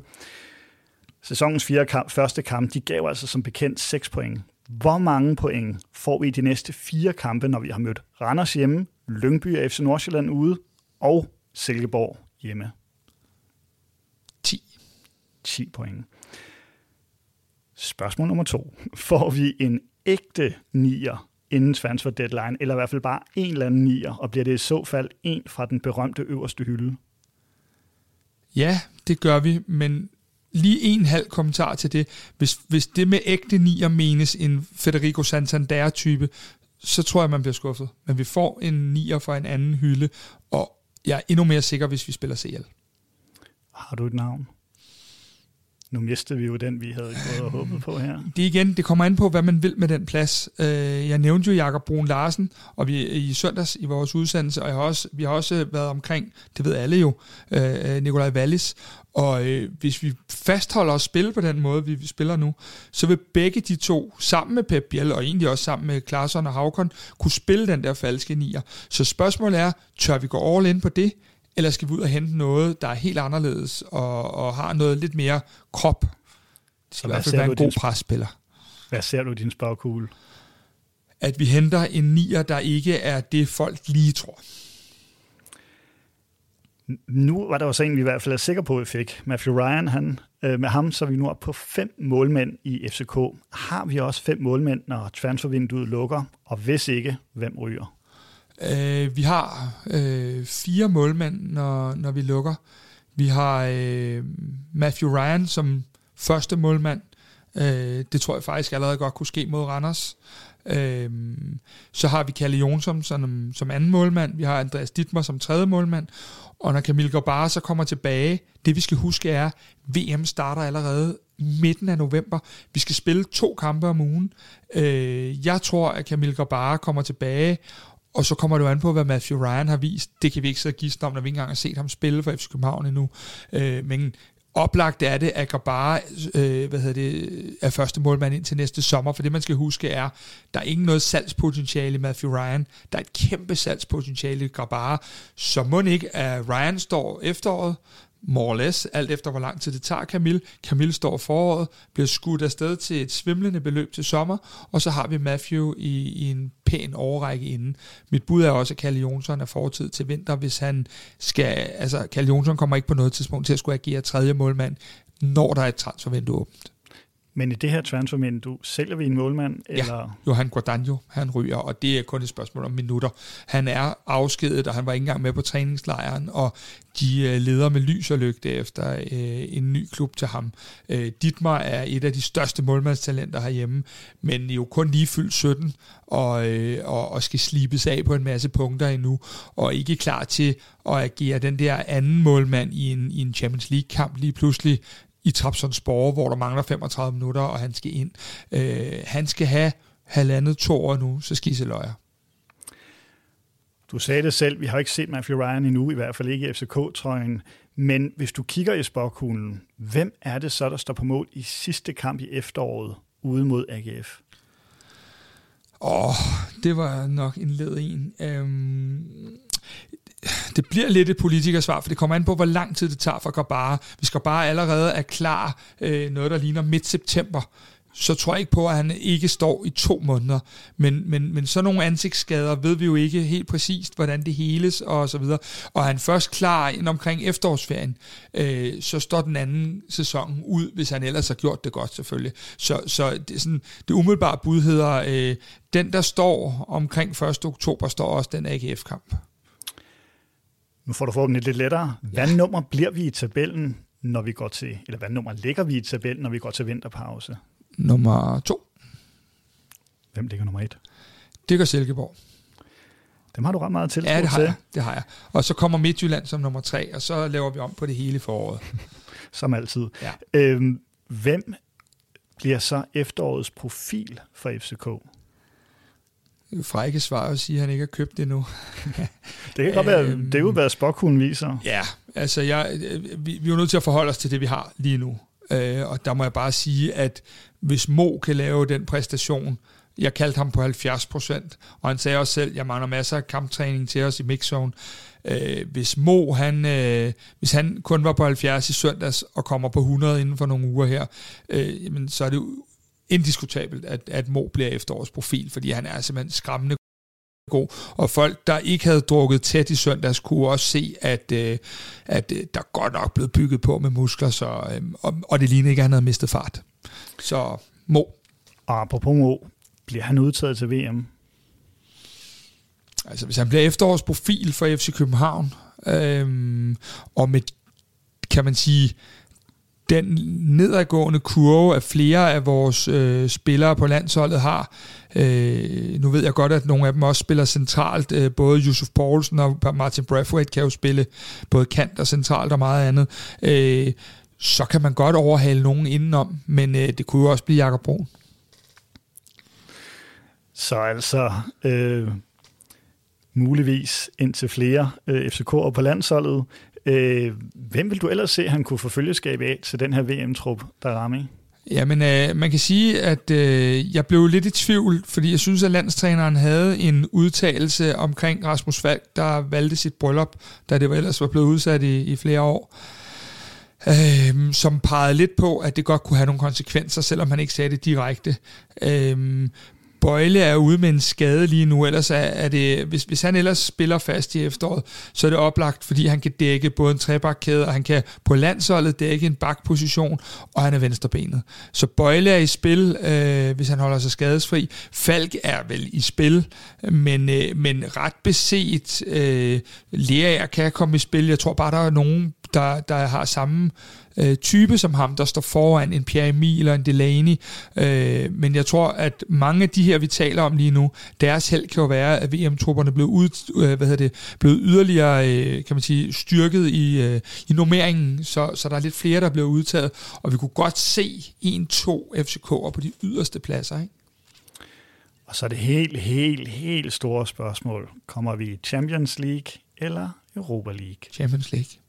Sæsonens fire kamp, første kamp, de gav altså som bekendt 6 point. Hvor mange point får vi i de næste fire kampe, når vi har mødt Randers hjemme, Lyngby og FC Nordsjælland ude og Silkeborg hjemme? 10 point. Spørgsmål nummer to. [LAUGHS] Får vi en ægte nier inden transfer deadline, eller i hvert fald bare en eller anden nier, og bliver det i så fald en fra den berømte øverste hylde? Ja, det gør vi, men lige en halv kommentar til det. Hvis, hvis det med ægte nier menes en Federico Santander-type, så tror jeg, man bliver skuffet. Men vi får en nier fra en anden hylde, og jeg er endnu mere sikker, hvis vi spiller CL. Har du et navn? Nu mistede vi jo den, vi havde gået og håbet på her. Det igen, det kommer an på, hvad man vil med den plads. Øh, jeg nævnte jo Jakob Brun Larsen, og vi i søndags i vores udsendelse, og jeg har også, vi har også været omkring, det ved alle jo, øh, Nikolaj Wallis, og øh, hvis vi fastholder at spille på den måde, vi spiller nu, så vil begge de to, sammen med Pep Biel, og egentlig også sammen med Klaasson og Havkon, kunne spille den der falske nier. Så spørgsmålet er, tør vi gå all in på det, eller skal vi ud og hente noget, der er helt anderledes og, og har noget lidt mere krop? Det skal i hvert fald være en god presspiller. Hvad ser du i din spagkugle? At vi henter en nier, der ikke er det, folk lige tror. Nu var der jo så en, vi i hvert fald er sikre på, at vi fik. Matthew Ryan, han, øh, med ham så er vi nu op på fem målmænd i FCK. Har vi også fem målmænd, når transfervinduet lukker? Og hvis ikke, hvem ryger? Øh, vi har øh, fire målmænd, når, når vi lukker. Vi har øh, Matthew Ryan som første målmand. Øh, det tror jeg faktisk allerede godt kunne ske mod Randers. Øh, så har vi Kalle Jonsson som, som anden målmand. Vi har Andreas Dittmer som tredje målmand. Og når Camille Garbara så kommer tilbage, det vi skal huske er, VM starter allerede midten af november. Vi skal spille to kampe om ugen. Øh, jeg tror, at Camille Garbara kommer tilbage, og så kommer det jo an på, hvad Matthew Ryan har vist. Det kan vi ikke så gisne om, når vi ikke engang har set ham spille for FC København endnu. Øh, men oplagt er det, at Grabara øh, hvad hedder det, er første målmand ind til næste sommer, for det man skal huske er, der er ingen noget salgspotentiale i Matthew Ryan. Der er et kæmpe salgspotentiale i Grabara. Så må ikke, at Ryan står efteråret, more or less, alt efter hvor lang tid det tager Camille. Camille står foråret, bliver skudt afsted til et svimlende beløb til sommer, og så har vi Matthew i, i en pæn overrække inden. Mit bud er også, at Kalle Jonsson er fortid til vinter, hvis han skal... Altså, Kalle Jonsson kommer ikke på noget tidspunkt til at skulle agere tredje målmand, når der er et transfervindue åbent. Men i det her transfervindue, sælger vi en målmand? Ja, eller? Johan Guadagno, han ryger, og det er kun et spørgsmål om minutter. Han er afskedet, og han var ikke engang med på træningslejren, og de øh, leder med lys og lygte efter øh, en ny klub til ham. Øh, Dietmar er et af de største målmandstalenter herhjemme, men jo kun lige fyldt 17, og, øh, og, og skal slibes af på en masse punkter endnu, og ikke klar til at agere den der anden målmand i en, i en Champions League-kamp lige pludselig i Trabzonspor, hvor der mangler 35 minutter, og han skal ind. Øh, han skal have halvandet to år nu, så skal I se løjer. Du sagde det selv, vi har ikke set Matthew Ryan endnu, i hvert fald ikke i FCK-trøjen. Men hvis du kigger i spokhulen, hvem er det så, der står på mål i sidste kamp i efteråret ude mod AGF? det var nok en led en. Øhm, det bliver lidt et politikersvar, for det kommer an på, hvor lang tid det tager for Gabara. Hvis bare allerede er klar øh, noget, der ligner midt september, så tror jeg ikke på, at han ikke står i to måneder. Men, men, men så nogle ansigtsskader ved vi jo ikke helt præcist, hvordan det heles og så videre. Og er han først klar ind omkring efterårsferien, øh, så står den anden sæson ud, hvis han ellers har gjort det godt selvfølgelig. Så, så det, sådan, det umiddelbare bud hedder, øh, den der står omkring 1. oktober, står også den AGF-kamp. Nu får du forhåbentlig lidt lettere. Hvad ja. nummer bliver vi i tabellen, når vi går til, eller hvad nummer ligger vi i tabellen, når vi går til vinterpause? Nummer to. Hvem ligger nummer et? Det gør Silkeborg. Dem har du ret meget til. Ja, det har, jeg, det har jeg. Og så kommer Midtjylland som nummer tre, og så laver vi om på det hele foråret. [LAUGHS] som altid. Ja. Øhm, hvem bliver så efterårets profil for FCK? Frække svar at sige, at han ikke har købt det endnu. [LAUGHS] det kan godt være, øhm, det er jo, hvad Spokhunden viser. Ja, altså jeg, vi, vi er jo nødt til at forholde os til det, vi har lige nu. Øh, og der må jeg bare sige, at hvis Mo kan lave den præstation, jeg kaldte ham på 70 procent, og han sagde også selv, at jeg mangler masser af kamptræning til os i mixzone. Øh, hvis Mo, han, øh, hvis han kun var på 70 i søndags, og kommer på 100 inden for nogle uger her, øh, jamen, så er det indiskutabelt, at, at Mo bliver efterårs profil, fordi han er simpelthen skræmmende god. Og folk, der ikke havde drukket tæt i søndags, kunne også se, at, øh, at øh, der godt nok blevet bygget på med muskler, så, øh, og, og det ligner ikke, at han havde mistet fart. Så Mo. Og apropos Mo, bliver han udtaget til VM? Altså, hvis han bliver efterårsprofil for FC København, øh, og med, kan man sige, den nedadgående kurve, at flere af vores øh, spillere på landsholdet har. Øh, nu ved jeg godt, at nogle af dem også spiller centralt. Øh, både Yusuf Poulsen og Martin Brathwaite kan jo spille både kant og centralt og meget andet. Øh, så kan man godt overhale nogen indenom, men øh, det kunne jo også blive Jakob Brun. Så altså øh, muligvis indtil flere øh, FCK'er på landsholdet. Øh, hvem vil du ellers se, han kunne få følgeskab af til den her VM-trup, der rammer Jamen, øh, man kan sige, at øh, jeg blev lidt i tvivl, fordi jeg synes, at landstræneren havde en udtalelse omkring Rasmus Falk, der valgte sit bryllup, da det ellers var blevet udsat i, i flere år, øh, som pegede lidt på, at det godt kunne have nogle konsekvenser, selvom han ikke sagde det direkte. Øh, Bøjle er ude med en skade lige nu, ellers er, er det, hvis, hvis han ellers spiller fast i efteråret, så er det oplagt, fordi han kan dække både en trebakkæde, og han kan på landsholdet dække en bakposition, og han er venstrebenet. Så Bøjle er i spil, øh, hvis han holder sig skadesfri. Falk er vel i spil, men, øh, men ret beset, øh, Lerager kan komme i spil. Jeg tror bare, der er nogen, der, der har samme øh, type som ham, der står foran en Pierre Emil eller en Delaney. Øh, men jeg tror, at mange af de her, vi taler om lige nu, deres held kan jo være, at VM-trupperne blev, ud, øh, hvad det, blev yderligere øh, kan man sige, styrket i, øh, i nummeringen, så, så der er lidt flere, der bliver udtaget, og vi kunne godt se en-to FCK'er på de yderste pladser. Ikke? Og så er det helt, helt, helt store spørgsmål. Kommer vi i Champions League eller Europa League? Champions League.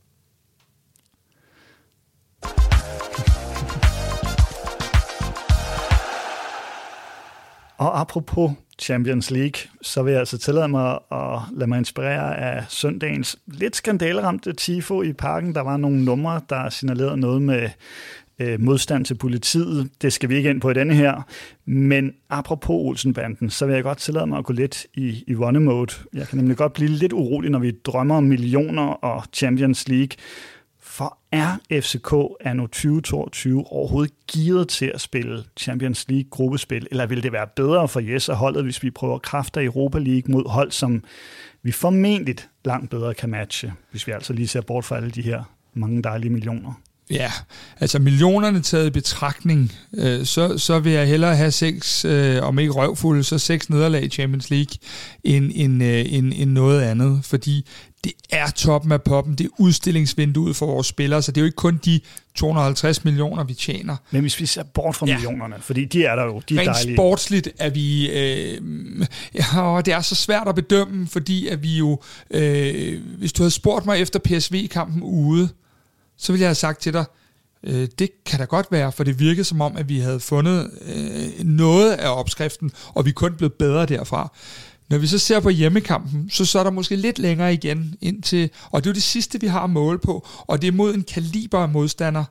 Og apropos Champions League, så vil jeg altså tillade mig at lade mig inspirere af søndagens lidt skandaleramte tifo i parken. Der var nogle numre, der signalerede noget med øh, modstand til politiet. Det skal vi ikke ind på i denne her. Men apropos Olsenbanden, så vil jeg godt tillade mig at gå lidt i, i runner-mode. Jeg kan nemlig godt blive lidt urolig, når vi drømmer om millioner og Champions League. For er FCK anno 2022 overhovedet gearet til at spille Champions League gruppespil, eller vil det være bedre for Jes og holdet, hvis vi prøver kræfter i Europa League mod hold, som vi formentlig langt bedre kan matche, hvis vi altså lige ser bort fra alle de her mange dejlige millioner? Ja, altså millionerne taget i betragtning, øh, så, så vil jeg hellere have seks, øh, om ikke røvfulde, så seks nederlag i Champions League, end, end, øh, end, end noget andet. Fordi det er toppen af poppen, det er udstillingsvinduet for vores spillere, så det er jo ikke kun de 250 millioner, vi tjener. Men hvis vi ser bort fra ja. millionerne, fordi de er der jo, de er Rent dejlige. sportsligt er vi, øh, [LAUGHS] ja, og det er så svært at bedømme, fordi at vi jo, øh, hvis du havde spurgt mig efter PSV-kampen ude, så ville jeg have sagt til dig, Øh, det kan da godt være, for det virkede som om, at vi havde fundet øh, noget af opskriften, og vi kun blev bedre derfra. Når vi så ser på hjemmekampen, så så er der måske lidt længere igen indtil, og det er jo det sidste, vi har at måle på, og det er mod en kaliber af modstander,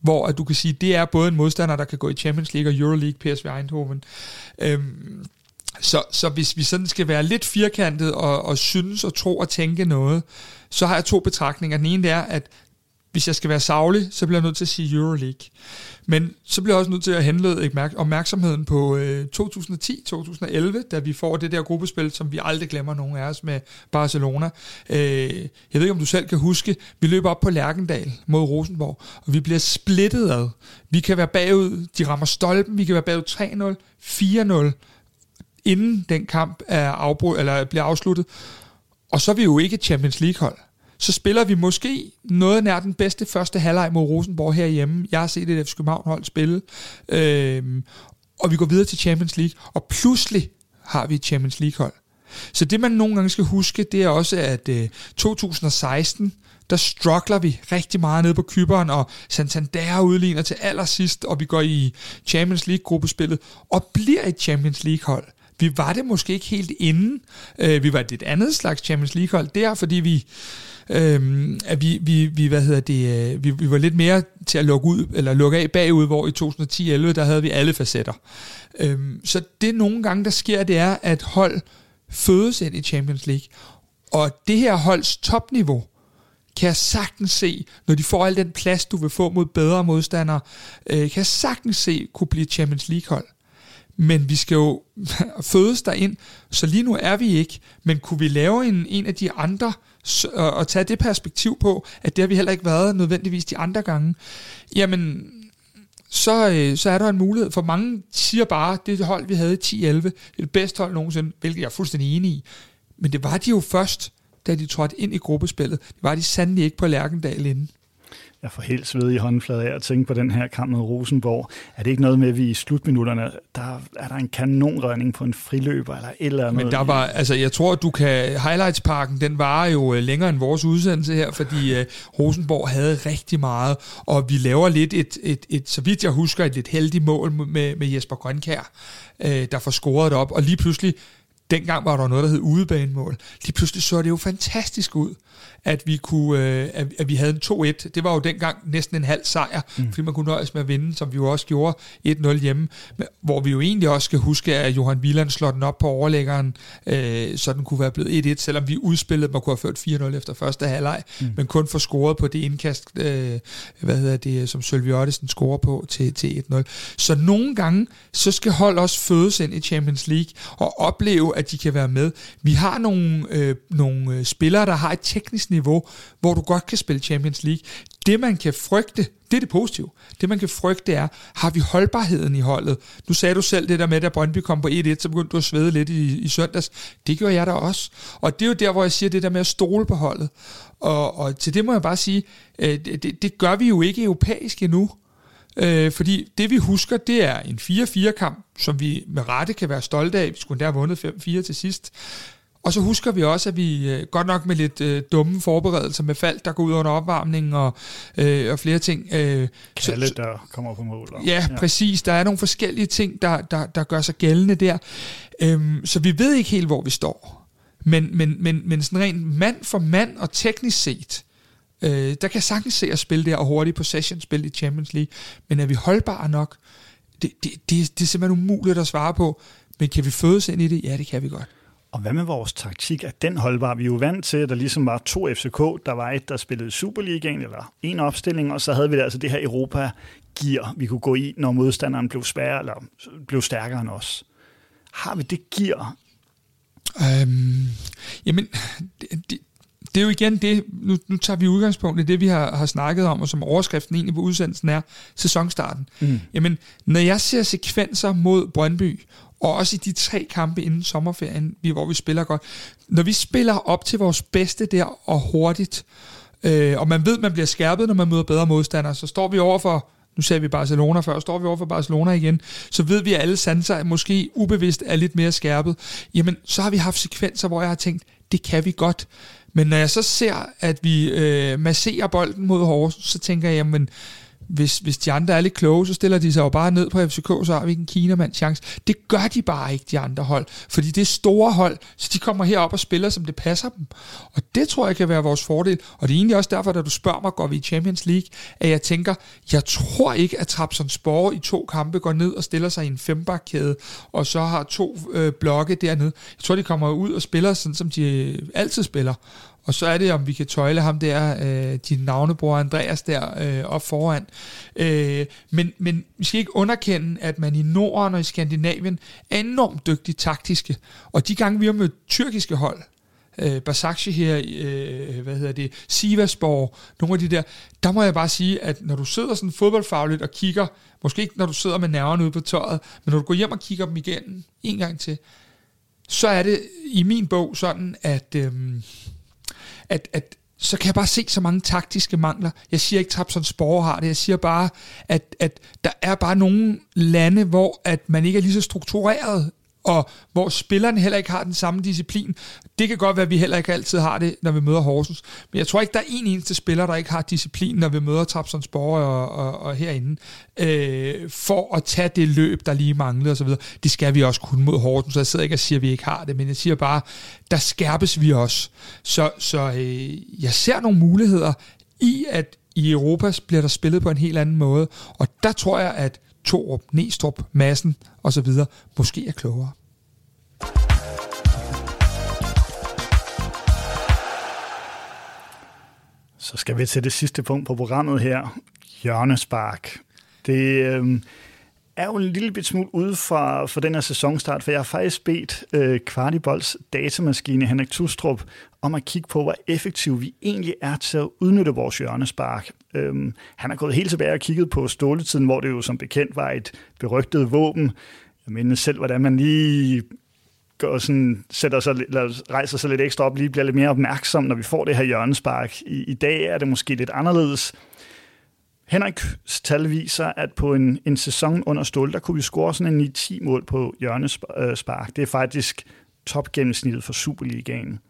hvor at du kan sige, det er både en modstander, der kan gå i Champions League og Euroleague, PSV Eindhoven. Øhm, så, så hvis vi sådan skal være lidt firkantet og, og synes og tro og tænke noget, så har jeg to betragtninger. Den ene er, at hvis jeg skal være savlig, så bliver jeg nødt til at sige Euroleague. Men så bliver jeg også nødt til at henlede opmærksomheden på øh, 2010-2011, da vi får det der gruppespil, som vi aldrig glemmer nogen af os med Barcelona. Øh, jeg ved ikke, om du selv kan huske, vi løber op på Lærkendal mod Rosenborg, og vi bliver splittet ad. Vi kan være bagud, de rammer stolpen, vi kan være bagud 3-0, 4-0, inden den kamp er afbrudt, eller bliver afsluttet. Og så er vi jo ikke Champions League-hold så spiller vi måske noget nær den bedste første halvleg mod Rosenborg herhjemme. Jeg har set et FC København hold spille. Øhm, og vi går videre til Champions League, og pludselig har vi et Champions League hold. Så det man nogle gange skal huske, det er også, at øh, 2016, der struggler vi rigtig meget nede på Kyberen, og Santander udligner til allersidst, og vi går i Champions League-gruppespillet, og bliver et Champions League-hold. Vi var det måske ikke helt inden. Øh, vi var et andet slags Champions League-hold der, fordi vi øhm, at vi, vi, vi, hvad hedder det, øh, vi, vi var lidt mere til at lukke ud, eller lukke af bagud, hvor i 2010-11, der havde vi alle facetter. Øhm, så det nogle gange, der sker, det er, at hold fødes ind i Champions League. Og det her holds topniveau, kan jeg sagtens se, når de får al den plads, du vil få mod bedre modstandere, øh, kan jeg sagtens se kunne blive Champions League-hold. Men vi skal jo [LAUGHS] fødes derind, så lige nu er vi ikke. Men kunne vi lave en, en af de andre øh, og, og tage det perspektiv på, at det har vi heller ikke været nødvendigvis de andre gange, jamen så, øh, så er der en mulighed. For mange siger bare, det hold, vi havde i 10-11, det er det bedste hold nogensinde, hvilket jeg er fuldstændig enig i. Men det var de jo først, da de trådte ind i gruppespillet. Det var de sandelig ikke på Lærkendal inden. Jeg får helt sved i håndflader af at tænke på den her kamp med Rosenborg. Er det ikke noget med, at vi i slutminutterne, der er der en kanonredning på en friløber eller et eller andet? Men der var, altså jeg tror, at du kan, highlightsparken, den var jo øh, længere end vores udsendelse her, fordi uh, Rosenborg havde rigtig meget, og vi laver lidt et, et, et, så vidt jeg husker, et lidt heldigt mål med, med Jesper Grønkær, uh, øh, der får scoret op, og lige pludselig dengang var der noget, der hed udebanemål. Lige pludselig så det jo fantastisk ud at vi, kunne, øh, at, at vi havde en 2-1. Det var jo dengang næsten en halv sejr, mm. fordi man kunne nøjes med at vinde, som vi jo også gjorde 1-0 hjemme, hvor vi jo egentlig også skal huske, at Johan Wieland slår den op på overlæggeren, øh, så den kunne være blevet 1-1, selvom vi udspillede, man kunne have ført 4-0 efter første halvleg, mm. men kun få scoret på det indkast, øh, hvad hedder det, som Sølvi Ottesen scorer på til, til 1-0. Så nogle gange, så skal hold også fødes ind i Champions League og opleve, at de kan være med. Vi har nogle, øh, nogle øh, spillere, der har et teknisk niveau, hvor du godt kan spille Champions League. Det man kan frygte, det er det positive. Det man kan frygte er, har vi holdbarheden i holdet? Nu sagde du selv det der med, at Brøndby kom på 1-1, så begyndte du at svede lidt i, i søndags. Det gjorde jeg da også. Og det er jo der, hvor jeg siger det der med at stole på holdet. Og, og til det må jeg bare sige, øh, det, det gør vi jo ikke europæisk endnu. Øh, fordi det vi husker, det er en 4-4-kamp, som vi med rette kan være stolte af. Vi skulle endda have vundet 5-4 til sidst. Og så husker vi også, at vi øh, godt nok med lidt øh, dumme forberedelser med fald, der går ud under opvarmningen og, øh, og flere ting. Øh, Kalle, så, der kommer på mål. Ja, ja, præcis. Der er nogle forskellige ting, der, der, der gør sig gældende der. Øhm, så vi ved ikke helt, hvor vi står. Men, men, men, men sådan rent mand for mand og teknisk set, øh, der kan sagtens se at spille der og hurtigt possession-spil i Champions League. Men er vi holdbare nok? Det, det, det, det er simpelthen umuligt at svare på. Men kan vi fødes ind i det? Ja, det kan vi godt. Og hvad med vores taktik? Er den holdbar? Vi er jo vant til, at der ligesom var to FCK. Der var et, der spillede Superligaen, eller en opstilling, og så havde vi altså det her Europa-gear, vi kunne gå i, når modstanderen blev sværere, eller blev stærkere end os. Har vi det gear? Øhm, jamen, det, det, det er jo igen det, nu, nu tager vi udgangspunkt i det, vi har, har snakket om, og som overskriften egentlig på udsendelsen er, sæsonstarten. Mm. Jamen, når jeg ser sekvenser mod Brøndby, og også i de tre kampe inden sommerferien, hvor vi spiller godt. Når vi spiller op til vores bedste der og hurtigt, øh, og man ved, man bliver skærpet, når man møder bedre modstandere, så står vi over for nu ser vi Barcelona før, står vi over for Barcelona igen, så ved vi, at alle sanser måske ubevidst er lidt mere skærpet. Jamen, så har vi haft sekvenser, hvor jeg har tænkt, det kan vi godt. Men når jeg så ser, at vi øh, masserer bolden mod Horsens, så tænker jeg, jamen, hvis, hvis de andre er lidt kloge, så stiller de sig jo bare ned på FCK, så har vi ikke en Kinamand chance. Det gør de bare ikke, de andre hold. Fordi det er store hold, så de kommer herop og spiller, som det passer dem. Og det tror jeg kan være vores fordel. Og det er egentlig også derfor, da du spørger mig, går vi i Champions League, at jeg tænker, jeg tror ikke, at Trabzonspor i to kampe går ned og stiller sig i en fembakkæde, og så har to øh, blokke dernede. Jeg tror, de kommer ud og spiller sådan, som de øh, altid spiller. Og så er det, om vi kan tøjle ham der, øh, din navnebror Andreas der, øh, op foran. Øh, men, men vi skal ikke underkende, at man i Norden og i Skandinavien er enormt dygtig taktiske. Og de gange, vi har mødt tyrkiske hold, øh, Basakci her, øh, hvad hedder det, Sivasborg, nogle af de der, der må jeg bare sige, at når du sidder sådan fodboldfagligt og kigger, måske ikke når du sidder med nerverne ude på tøjet, men når du går hjem og kigger dem igen en gang til, så er det i min bog sådan, at... Øh, at, at så kan jeg bare se så mange taktiske mangler. Jeg siger ikke, Trabzon Spore har det. Jeg siger bare, at, at der er bare nogle lande, hvor at man ikke er lige så struktureret og hvor spillerne heller ikke har den samme disciplin. Det kan godt være, at vi heller ikke altid har det, når vi møder Horsens. Men jeg tror ikke, der er en eneste spiller, der ikke har disciplin, når vi møder Trapsonsborg og, og, og herinde, øh, for at tage det løb, der lige manglede osv. Det skal vi også kunne mod Horsens, så jeg sidder ikke og siger, at vi ikke har det, men jeg siger bare, der skærpes vi også. Så, så øh, jeg ser nogle muligheder i, at i Europa bliver der spillet på en helt anden måde, og der tror jeg, at Torup, Næstrup, Massen osv. måske er klogere. Så skal vi til det sidste punkt på programmet her. Hjørnespark. Det øh, er jo en lille bit smule ude fra, for den her sæsonstart, for jeg har faktisk bedt øh, Kvartibolds datamaskine Henrik Tustrup om at kigge på, hvor effektiv vi egentlig er til at udnytte vores hjørnespark. Øhm, han har gået helt tilbage og kigget på ståletiden, hvor det jo som bekendt var et berygtet våben. Jeg mener selv, hvordan man lige går sådan, sætter sig, eller rejser sig lidt ekstra op, lige bliver lidt mere opmærksom, når vi får det her hjørnespark. I, i dag er det måske lidt anderledes. Henriks tal viser, at på en, en sæson under Stål, der kunne vi score sådan en 9-10 mål på hjørnespark. Det er faktisk topgennemsnittet for Superligaen.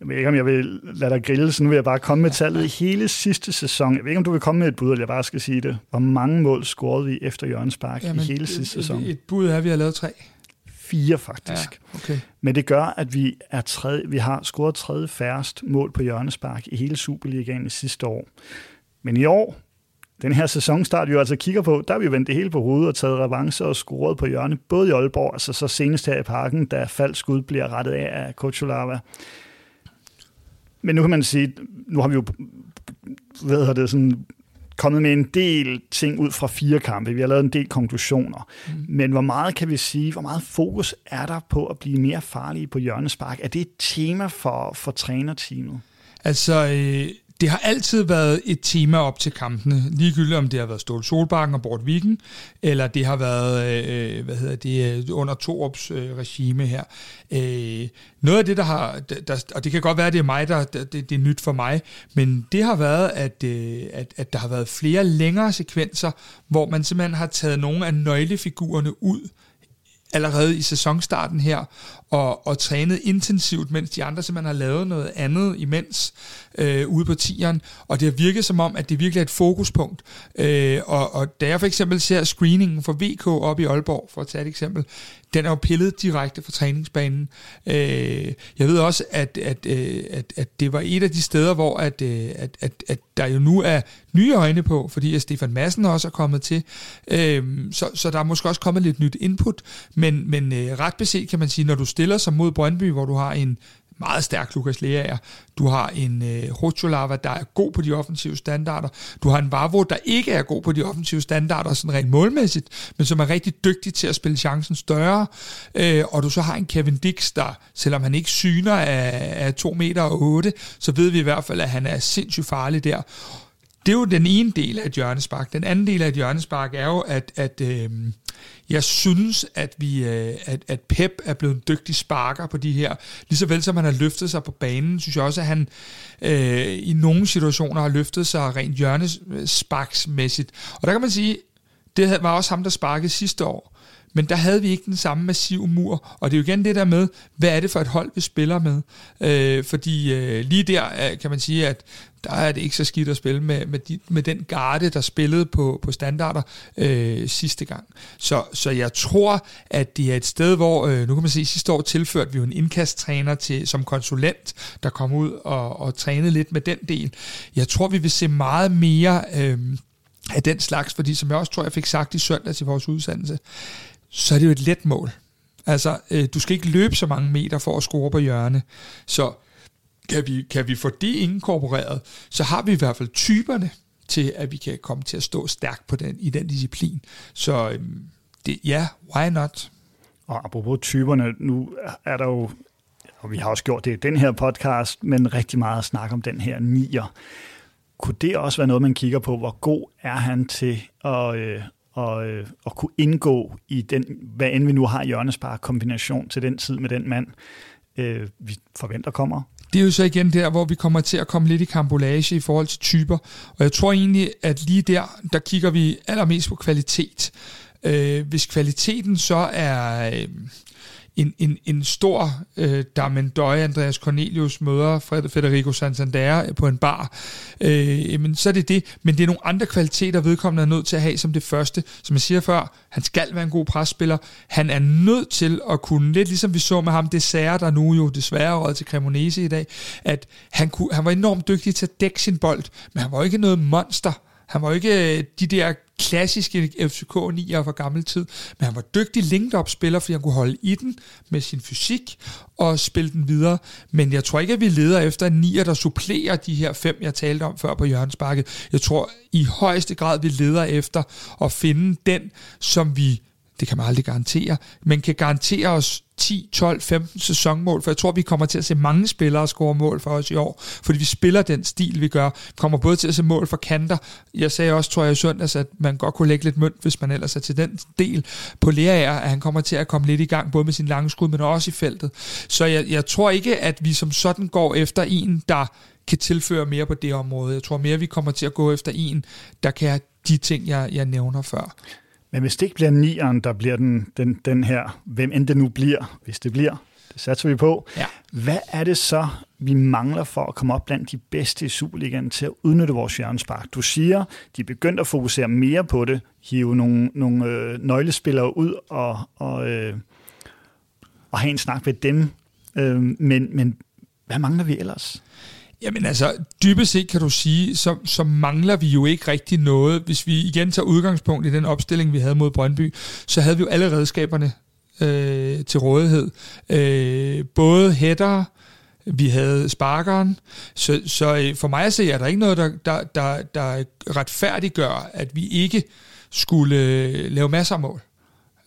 Jeg ved ikke, om jeg vil lade dig grille, så nu vil jeg bare komme med tallet i hele sidste sæson. Jeg ved ikke, om du vil komme med et bud, eller jeg bare skal sige det. Hvor mange mål scorede vi efter Jørgens Park Jamen, i hele sidste sæson? Et bud er, at vi har lavet tre. Fire, faktisk. Ja, okay. Men det gør, at vi, er tredje, vi har scoret tredje færrest mål på Jørgens Park i hele Superligaen i sidste år. Men i år, den her sæsonstart, vi jo altså kigger på, der har vi vendt det hele på hovedet og taget revanche og scoret på hjørne, både i Aalborg, altså så senest her i parken, da falsk skud bliver rettet af af Kocholava. Men nu kan man sige, nu har vi jo hvad det, sådan, kommet med en del ting ud fra fire kampe. Vi har lavet en del konklusioner. Mm. Men hvor meget kan vi sige, hvor meget fokus er der på at blive mere farlige på hjørnespark? Er det et tema for, for trænerteamet? Altså, øh, det har altid været et tema op til kampene, ligegyldigt om det har været Ståle Solbakken og Bort Viken, eller det har været øh, hvad hedder det, øh, under Torups øh, regime her. Øh, noget af det, der har, der, og det kan godt være, at det er mig, der, det, det er nyt for mig, men det har været, at, øh, at, at der har været flere længere sekvenser, hvor man simpelthen har taget nogle af nøglefigurerne ud, allerede i sæsonstarten her, og, og trænet intensivt, mens de andre simpelthen har lavet noget andet imens øh, ude på tieren, og det har virket som om, at det virkelig er et fokuspunkt. Øh, og, og da jeg for eksempel ser screeningen for VK op i Aalborg, for at tage et eksempel, den er jo pillet direkte fra træningsbanen. Øh, jeg ved også, at, at, øh, at, at det var et af de steder, hvor at, øh, at, at, at der jo nu er nye øjne på, fordi at Stefan Madsen også er kommet til. Øh, så, så der er måske også kommet lidt nyt input, men, men øh, ret beset kan man sige, når du stiller sig mod Brøndby, hvor du har en meget stærk Lukas Leaer. Du har en øh, Rotjolava, der er god på de offensive standarder. Du har en Vavro, der ikke er god på de offensive standarder, sådan rent målmæssigt, men som er rigtig dygtig til at spille chancen større. Øh, og du så har en Kevin Dix, der, selvom han ikke syner af, af 2 meter og 8, så ved vi i hvert fald, at han er sindssygt farlig der. Det er jo den ene del af et hjørnespark. Den anden del af et hjørnespark er jo, at, at øh, jeg synes, at, vi, øh, at, at Pep er blevet en dygtig sparker på de her. Ligeså vel som han har løftet sig på banen, synes jeg også, at han øh, i nogle situationer har løftet sig rent hjørnesparksmæssigt. Og der kan man sige, det var også ham, der sparkede sidste år. men der havde vi ikke den samme massive mur, og det er jo igen det der med, hvad er det for et hold, vi spiller med, øh, fordi øh, lige der øh, kan man sige, at der er det ikke så skidt at spille med, med, de, med den garde, der spillede på, på standarder øh, sidste gang. Så, så jeg tror, at det er et sted, hvor, øh, nu kan man se, sidste år tilførte vi jo en indkasttræner til, som konsulent, der kom ud og, og trænede lidt med den del. Jeg tror, vi vil se meget mere øh, af den slags, fordi som jeg også tror, jeg fik sagt i søndags i vores udsendelse, så er det jo et let mål. Altså, øh, du skal ikke løbe så mange meter for at score på hjørne. Så kan vi, kan vi få det inkorporeret, så har vi i hvert fald typerne til, at vi kan komme til at stå stærkt på den, i den disciplin. Så øh, det, ja, why not? Og apropos typerne, nu er der jo, og vi har også gjort det i den her podcast, men rigtig meget at snakke om den her nier. Kunne det også være noget, man kigger på, hvor god er han til at, øh, og, øh, at kunne indgå i den, hvad end vi nu har hjørnespar kombination til den tid med den mand, øh, vi forventer kommer? Det er jo så igen der, hvor vi kommer til at komme lidt i kambolage i forhold til typer. Og jeg tror egentlig, at lige der, der kigger vi allermest på kvalitet. Øh, hvis kvaliteten så er... Øh, en, en, en stor øh, Darmendøj, Andreas Cornelius møder Federico Santander på en bar, øh, men så er det det. Men det er nogle andre kvaliteter, vedkommende er nødt til at have som det første. Som jeg siger før, han skal være en god presspiller. Han er nødt til at kunne, lidt ligesom vi så med ham, det sager der nu jo desværre råd til Cremonese i dag, at han, kunne, han var enormt dygtig til at dække sin bold, men han var ikke noget monster. Han var ikke øh, de der klassiske FCK 9'ere fra gammel tid, men han var dygtig linked-up-spiller, fordi han kunne holde i den med sin fysik og spille den videre. Men jeg tror ikke, at vi leder efter en 9'er, der supplerer de her fem, jeg talte om før på Jørgensbakke. Jeg tror i højeste grad, vi leder efter at finde den, som vi det kan man aldrig garantere, men kan garantere os 10, 12, 15 sæsonmål, for jeg tror, vi kommer til at se mange spillere score mål for os i år, fordi vi spiller den stil, vi gør. Vi kommer både til at se mål for kanter. Jeg sagde også, tror jeg i søndags, at man godt kunne lægge lidt mønt, hvis man ellers er til den del på Lerager, at han kommer til at komme lidt i gang, både med sin lange skud, men også i feltet. Så jeg, jeg tror ikke, at vi som sådan går efter en, der kan tilføre mere på det område. Jeg tror mere, vi kommer til at gå efter en, der kan de ting, jeg, jeg nævner før. Men hvis det ikke bliver nieren, der bliver den, den, den her, hvem end det nu bliver, hvis det bliver, det satser vi på. Ja. Hvad er det så, vi mangler for at komme op blandt de bedste i Superligaen til at udnytte vores hjørnespark? Du siger, de er begyndt at fokusere mere på det, hive nogle, nogle øh, nøglespillere ud og, og, øh, og have en snak med dem. Øh, men, men hvad mangler vi ellers? Jamen altså, dybest set kan du sige, så, så mangler vi jo ikke rigtig noget. Hvis vi igen tager udgangspunkt i den opstilling, vi havde mod Brøndby, så havde vi jo alle redskaberne øh, til rådighed. Øh, både hætter, vi havde sparkeren, så, så øh, for mig at se, er der ikke noget, der, der, der, der retfærdiggør, at vi ikke skulle øh, lave masser af mål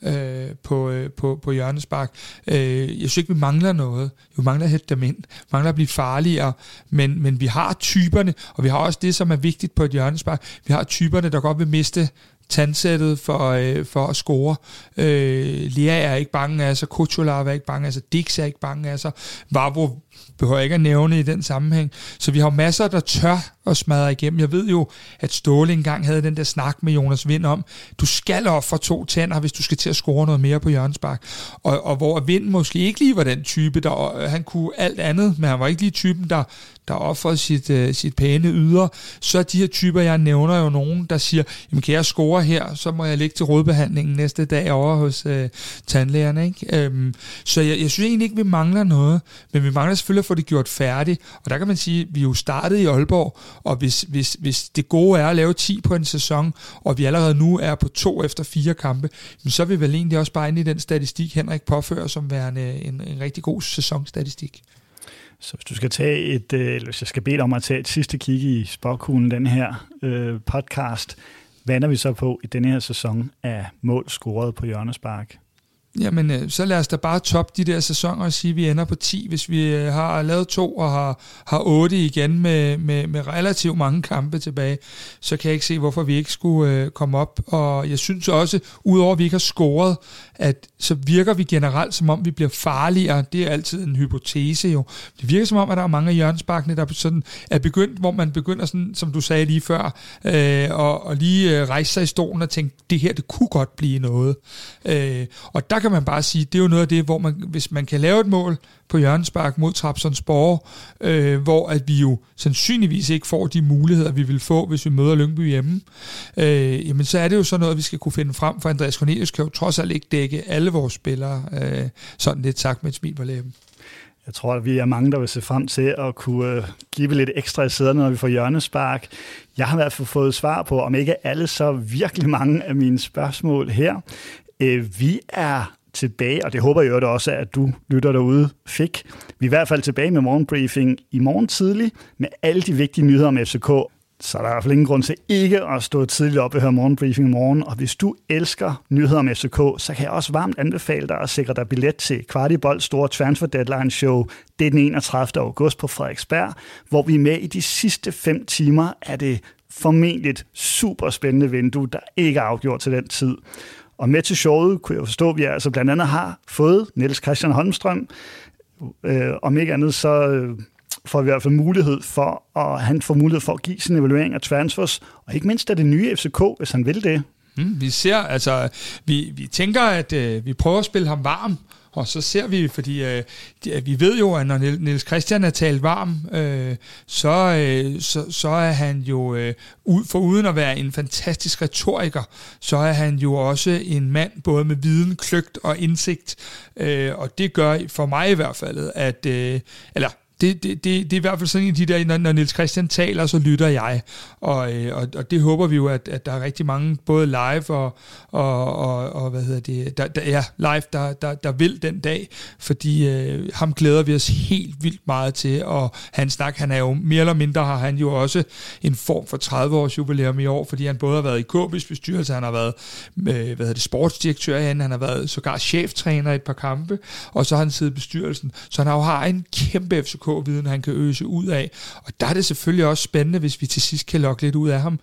øh, på, øh, på, på hjørnespark. Øh, jeg synes ikke, vi mangler noget. Vi mangler at hætte dem ind. Vi mangler at blive farligere. Men, men vi har typerne, og vi har også det, som er vigtigt på et hjørnespark. Vi har typerne, der godt vil miste tandsættet for, øh, for at score. Øh, Lea er ikke bange af sig, Kuchular er ikke bange af sig, Dix er ikke bange af sig, Vavro behøver jeg ikke at nævne i den sammenhæng. Så vi har masser, der tør at smadre igennem. Jeg ved jo, at Ståle engang havde den der snak med Jonas Vind om, du skal op for to tænder, hvis du skal til at score noget mere på hjørnespark. Og, og hvor Vind måske ikke lige var den type, der han kunne alt andet, men han var ikke lige typen, der, der offrer sit, øh, sit pæne yder. Så er de her typer, jeg nævner jo nogen, der siger, jamen kan jeg score her, så må jeg ligge til rådbehandlingen næste dag over hos øh, tandlægerne. Ikke? Øhm, så jeg, jeg synes egentlig ikke, vi mangler noget, men vi mangler selvfølgelig at få det gjort færdigt. Og der kan man sige, at vi jo startede i Aalborg, og hvis, hvis, hvis det gode er at lave 10 på en sæson, og vi allerede nu er på to efter fire kampe, så er vi vel egentlig også bare inde i den statistik, Henrik påfører som værende en, en rigtig god sæsonstatistik. Så hvis du skal tage et, øh, eller hvis jeg skal bede dig om at tage et sidste kig i spokhulen, den her øh, podcast, hvad er vi så på i denne her sæson af mål scoret på hjørnespark? Jamen, øh, så lad os da bare toppe de der sæsoner og sige, at vi ender på 10, hvis vi øh, har lavet to og har, har 8 igen med, med, med relativt mange kampe tilbage. Så kan jeg ikke se, hvorfor vi ikke skulle øh, komme op. Og jeg synes også, udover at vi ikke har scoret, at så virker vi generelt, som om vi bliver farligere. Det er altid en hypotese jo. Det virker som om, at der er mange af hjørnsbakkene, der sådan er begyndt, hvor man begynder, sådan, som du sagde lige før, øh, og, og lige øh, rejse sig i stolen og tænke, det her, det kunne godt blive noget. Øh, og der kan man bare sige, det er jo noget af det, hvor man, hvis man kan lave et mål på hjørnespark mod Trapsonsborg, øh, hvor at vi jo sandsynligvis ikke får de muligheder, vi vil få, hvis vi møder Lyngby hjemme, øh, jamen så er det jo sådan noget, vi skal kunne finde frem, for Andreas Cornelius kan jo trods alt ikke dække alle vores spillere, øh, sådan lidt sagt med et smil på læben. Jeg tror, at vi er mange, der vil se frem til at kunne øh, give lidt ekstra i sæderne, når vi får hjørnespark. Jeg har i hvert fald fået svar på, om ikke alle, så virkelig mange af mine spørgsmål her. Øh, vi er tilbage, og det håber jeg også, at du lytter derude fik. Vi er i hvert fald tilbage med morgenbriefing i morgen tidlig med alle de vigtige nyheder om FCK. Så der er i hvert fald ingen grund til ikke at stå tidligt op og høre morgenbriefing i morgen. Og hvis du elsker nyheder om FCK, så kan jeg også varmt anbefale dig at sikre dig billet til Kvartibold store transfer deadline show. Det er den 31. august på Frederiksberg, hvor vi er med i de sidste fem timer af det formentlig super spændende vindue, der ikke er afgjort til den tid. Og med til showet kunne jeg forstå, at vi altså blandt andet har fået Niels Christian Holmstrøm. Øh, om ikke andet, så øh, får vi i hvert fald mulighed for, at han får mulighed for at give sin evaluering af transfers, og ikke mindst af det nye FCK, hvis han vil det. Mm, vi ser, altså, vi, vi tænker, at øh, vi prøver at spille ham varm, og så ser vi, fordi øh, øh vi ved jo, at når Niels Christian er talt varm, øh, så, øh, så, så er han jo, øh, for uden at være en fantastisk retoriker, så er han jo også en mand både med viden, kløgt og indsigt. Øh, og det gør for mig i hvert fald, at, øh, eller det, det, det, det er i hvert fald sådan en af de der, når, når Niels Christian taler, så lytter jeg. Og, øh, og, og det håber vi jo, at, at der er rigtig mange, både live og, og, og, og hvad hedder det, der, der, ja, live, der, der, der vil den dag, fordi øh, ham glæder vi os helt vildt meget til, og han snak, han er jo mere eller mindre, har han jo også en form for 30 års jubilæum i år, fordi han både har været i KB's bestyrelse, han har været øh, hvad hedder det, sportsdirektør han har været sågar cheftræner i et par kampe, og så har han siddet i bestyrelsen, så han har jo har en kæmpe FCK viden, han kan øse ud af. Og der er det selvfølgelig også spændende, hvis vi til sidst kan lokke lidt ud af ham.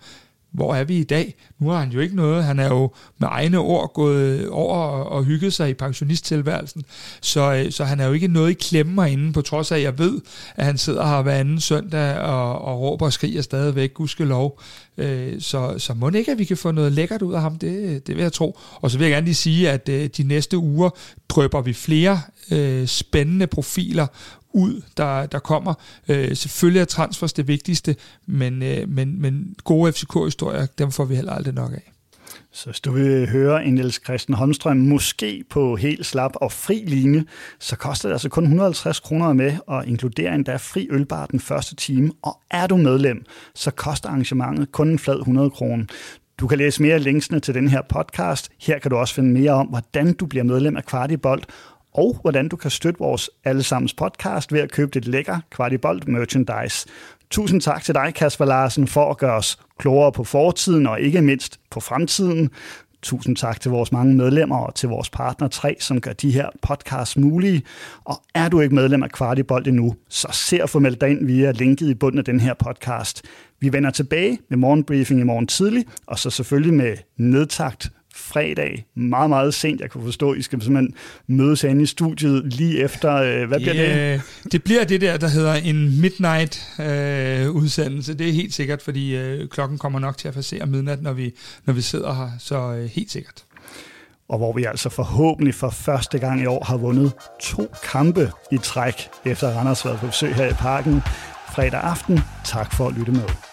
Hvor er vi i dag? Nu har han jo ikke noget. Han er jo med egne ord gået over og hygget sig i pensionisttilværelsen. Så, øh, så han er jo ikke noget i klemme herinde, på trods af, at jeg ved, at han sidder her hver anden søndag og, og råber og skriger stadigvæk, lov. Øh, så, så må det ikke, at vi kan få noget lækkert ud af ham, det, det vil jeg tro. Og så vil jeg gerne lige sige, at øh, de næste uger drøber vi flere øh, spændende profiler ud, der, der kommer. Øh, selvfølgelig er transfers det vigtigste, men, øh, men, men gode FCK-historier, dem får vi heller aldrig nok af. Så hvis du vil høre en Niels Christian Holmstrøm måske på helt slap og fri linje, så koster det altså kun 150 kroner med og inkluderer endda fri ølbar den første time. Og er du medlem, så koster arrangementet kun en flad 100 kroner. Du kan læse mere linksene til den her podcast. Her kan du også finde mere om, hvordan du bliver medlem af Kvartibolt, og hvordan du kan støtte vores allesammens podcast ved at købe dit lækker Kvartibolt merchandise. Tusind tak til dig, Kasper Larsen, for at gøre os klogere på fortiden og ikke mindst på fremtiden. Tusind tak til vores mange medlemmer og til vores partner 3, som gør de her podcasts mulige. Og er du ikke medlem af Kvartibolt endnu, så se at få meldt dig ind via linket i bunden af den her podcast. Vi vender tilbage med morgenbriefing i morgen tidlig, og så selvfølgelig med nedtagt fredag, meget, meget sent. Jeg kan forstå, I skal simpelthen mødes inde i studiet lige efter. Øh, hvad bliver det? Det bliver det der, der hedder en midnight-udsendelse. Øh, det er helt sikkert, fordi øh, klokken kommer nok til at passere midnat, når vi, når vi sidder her. Så øh, helt sikkert. Og hvor vi altså forhåbentlig for første gang i år har vundet to kampe i træk, efter Randers været på besøg her i parken fredag aften. Tak for at lytte med.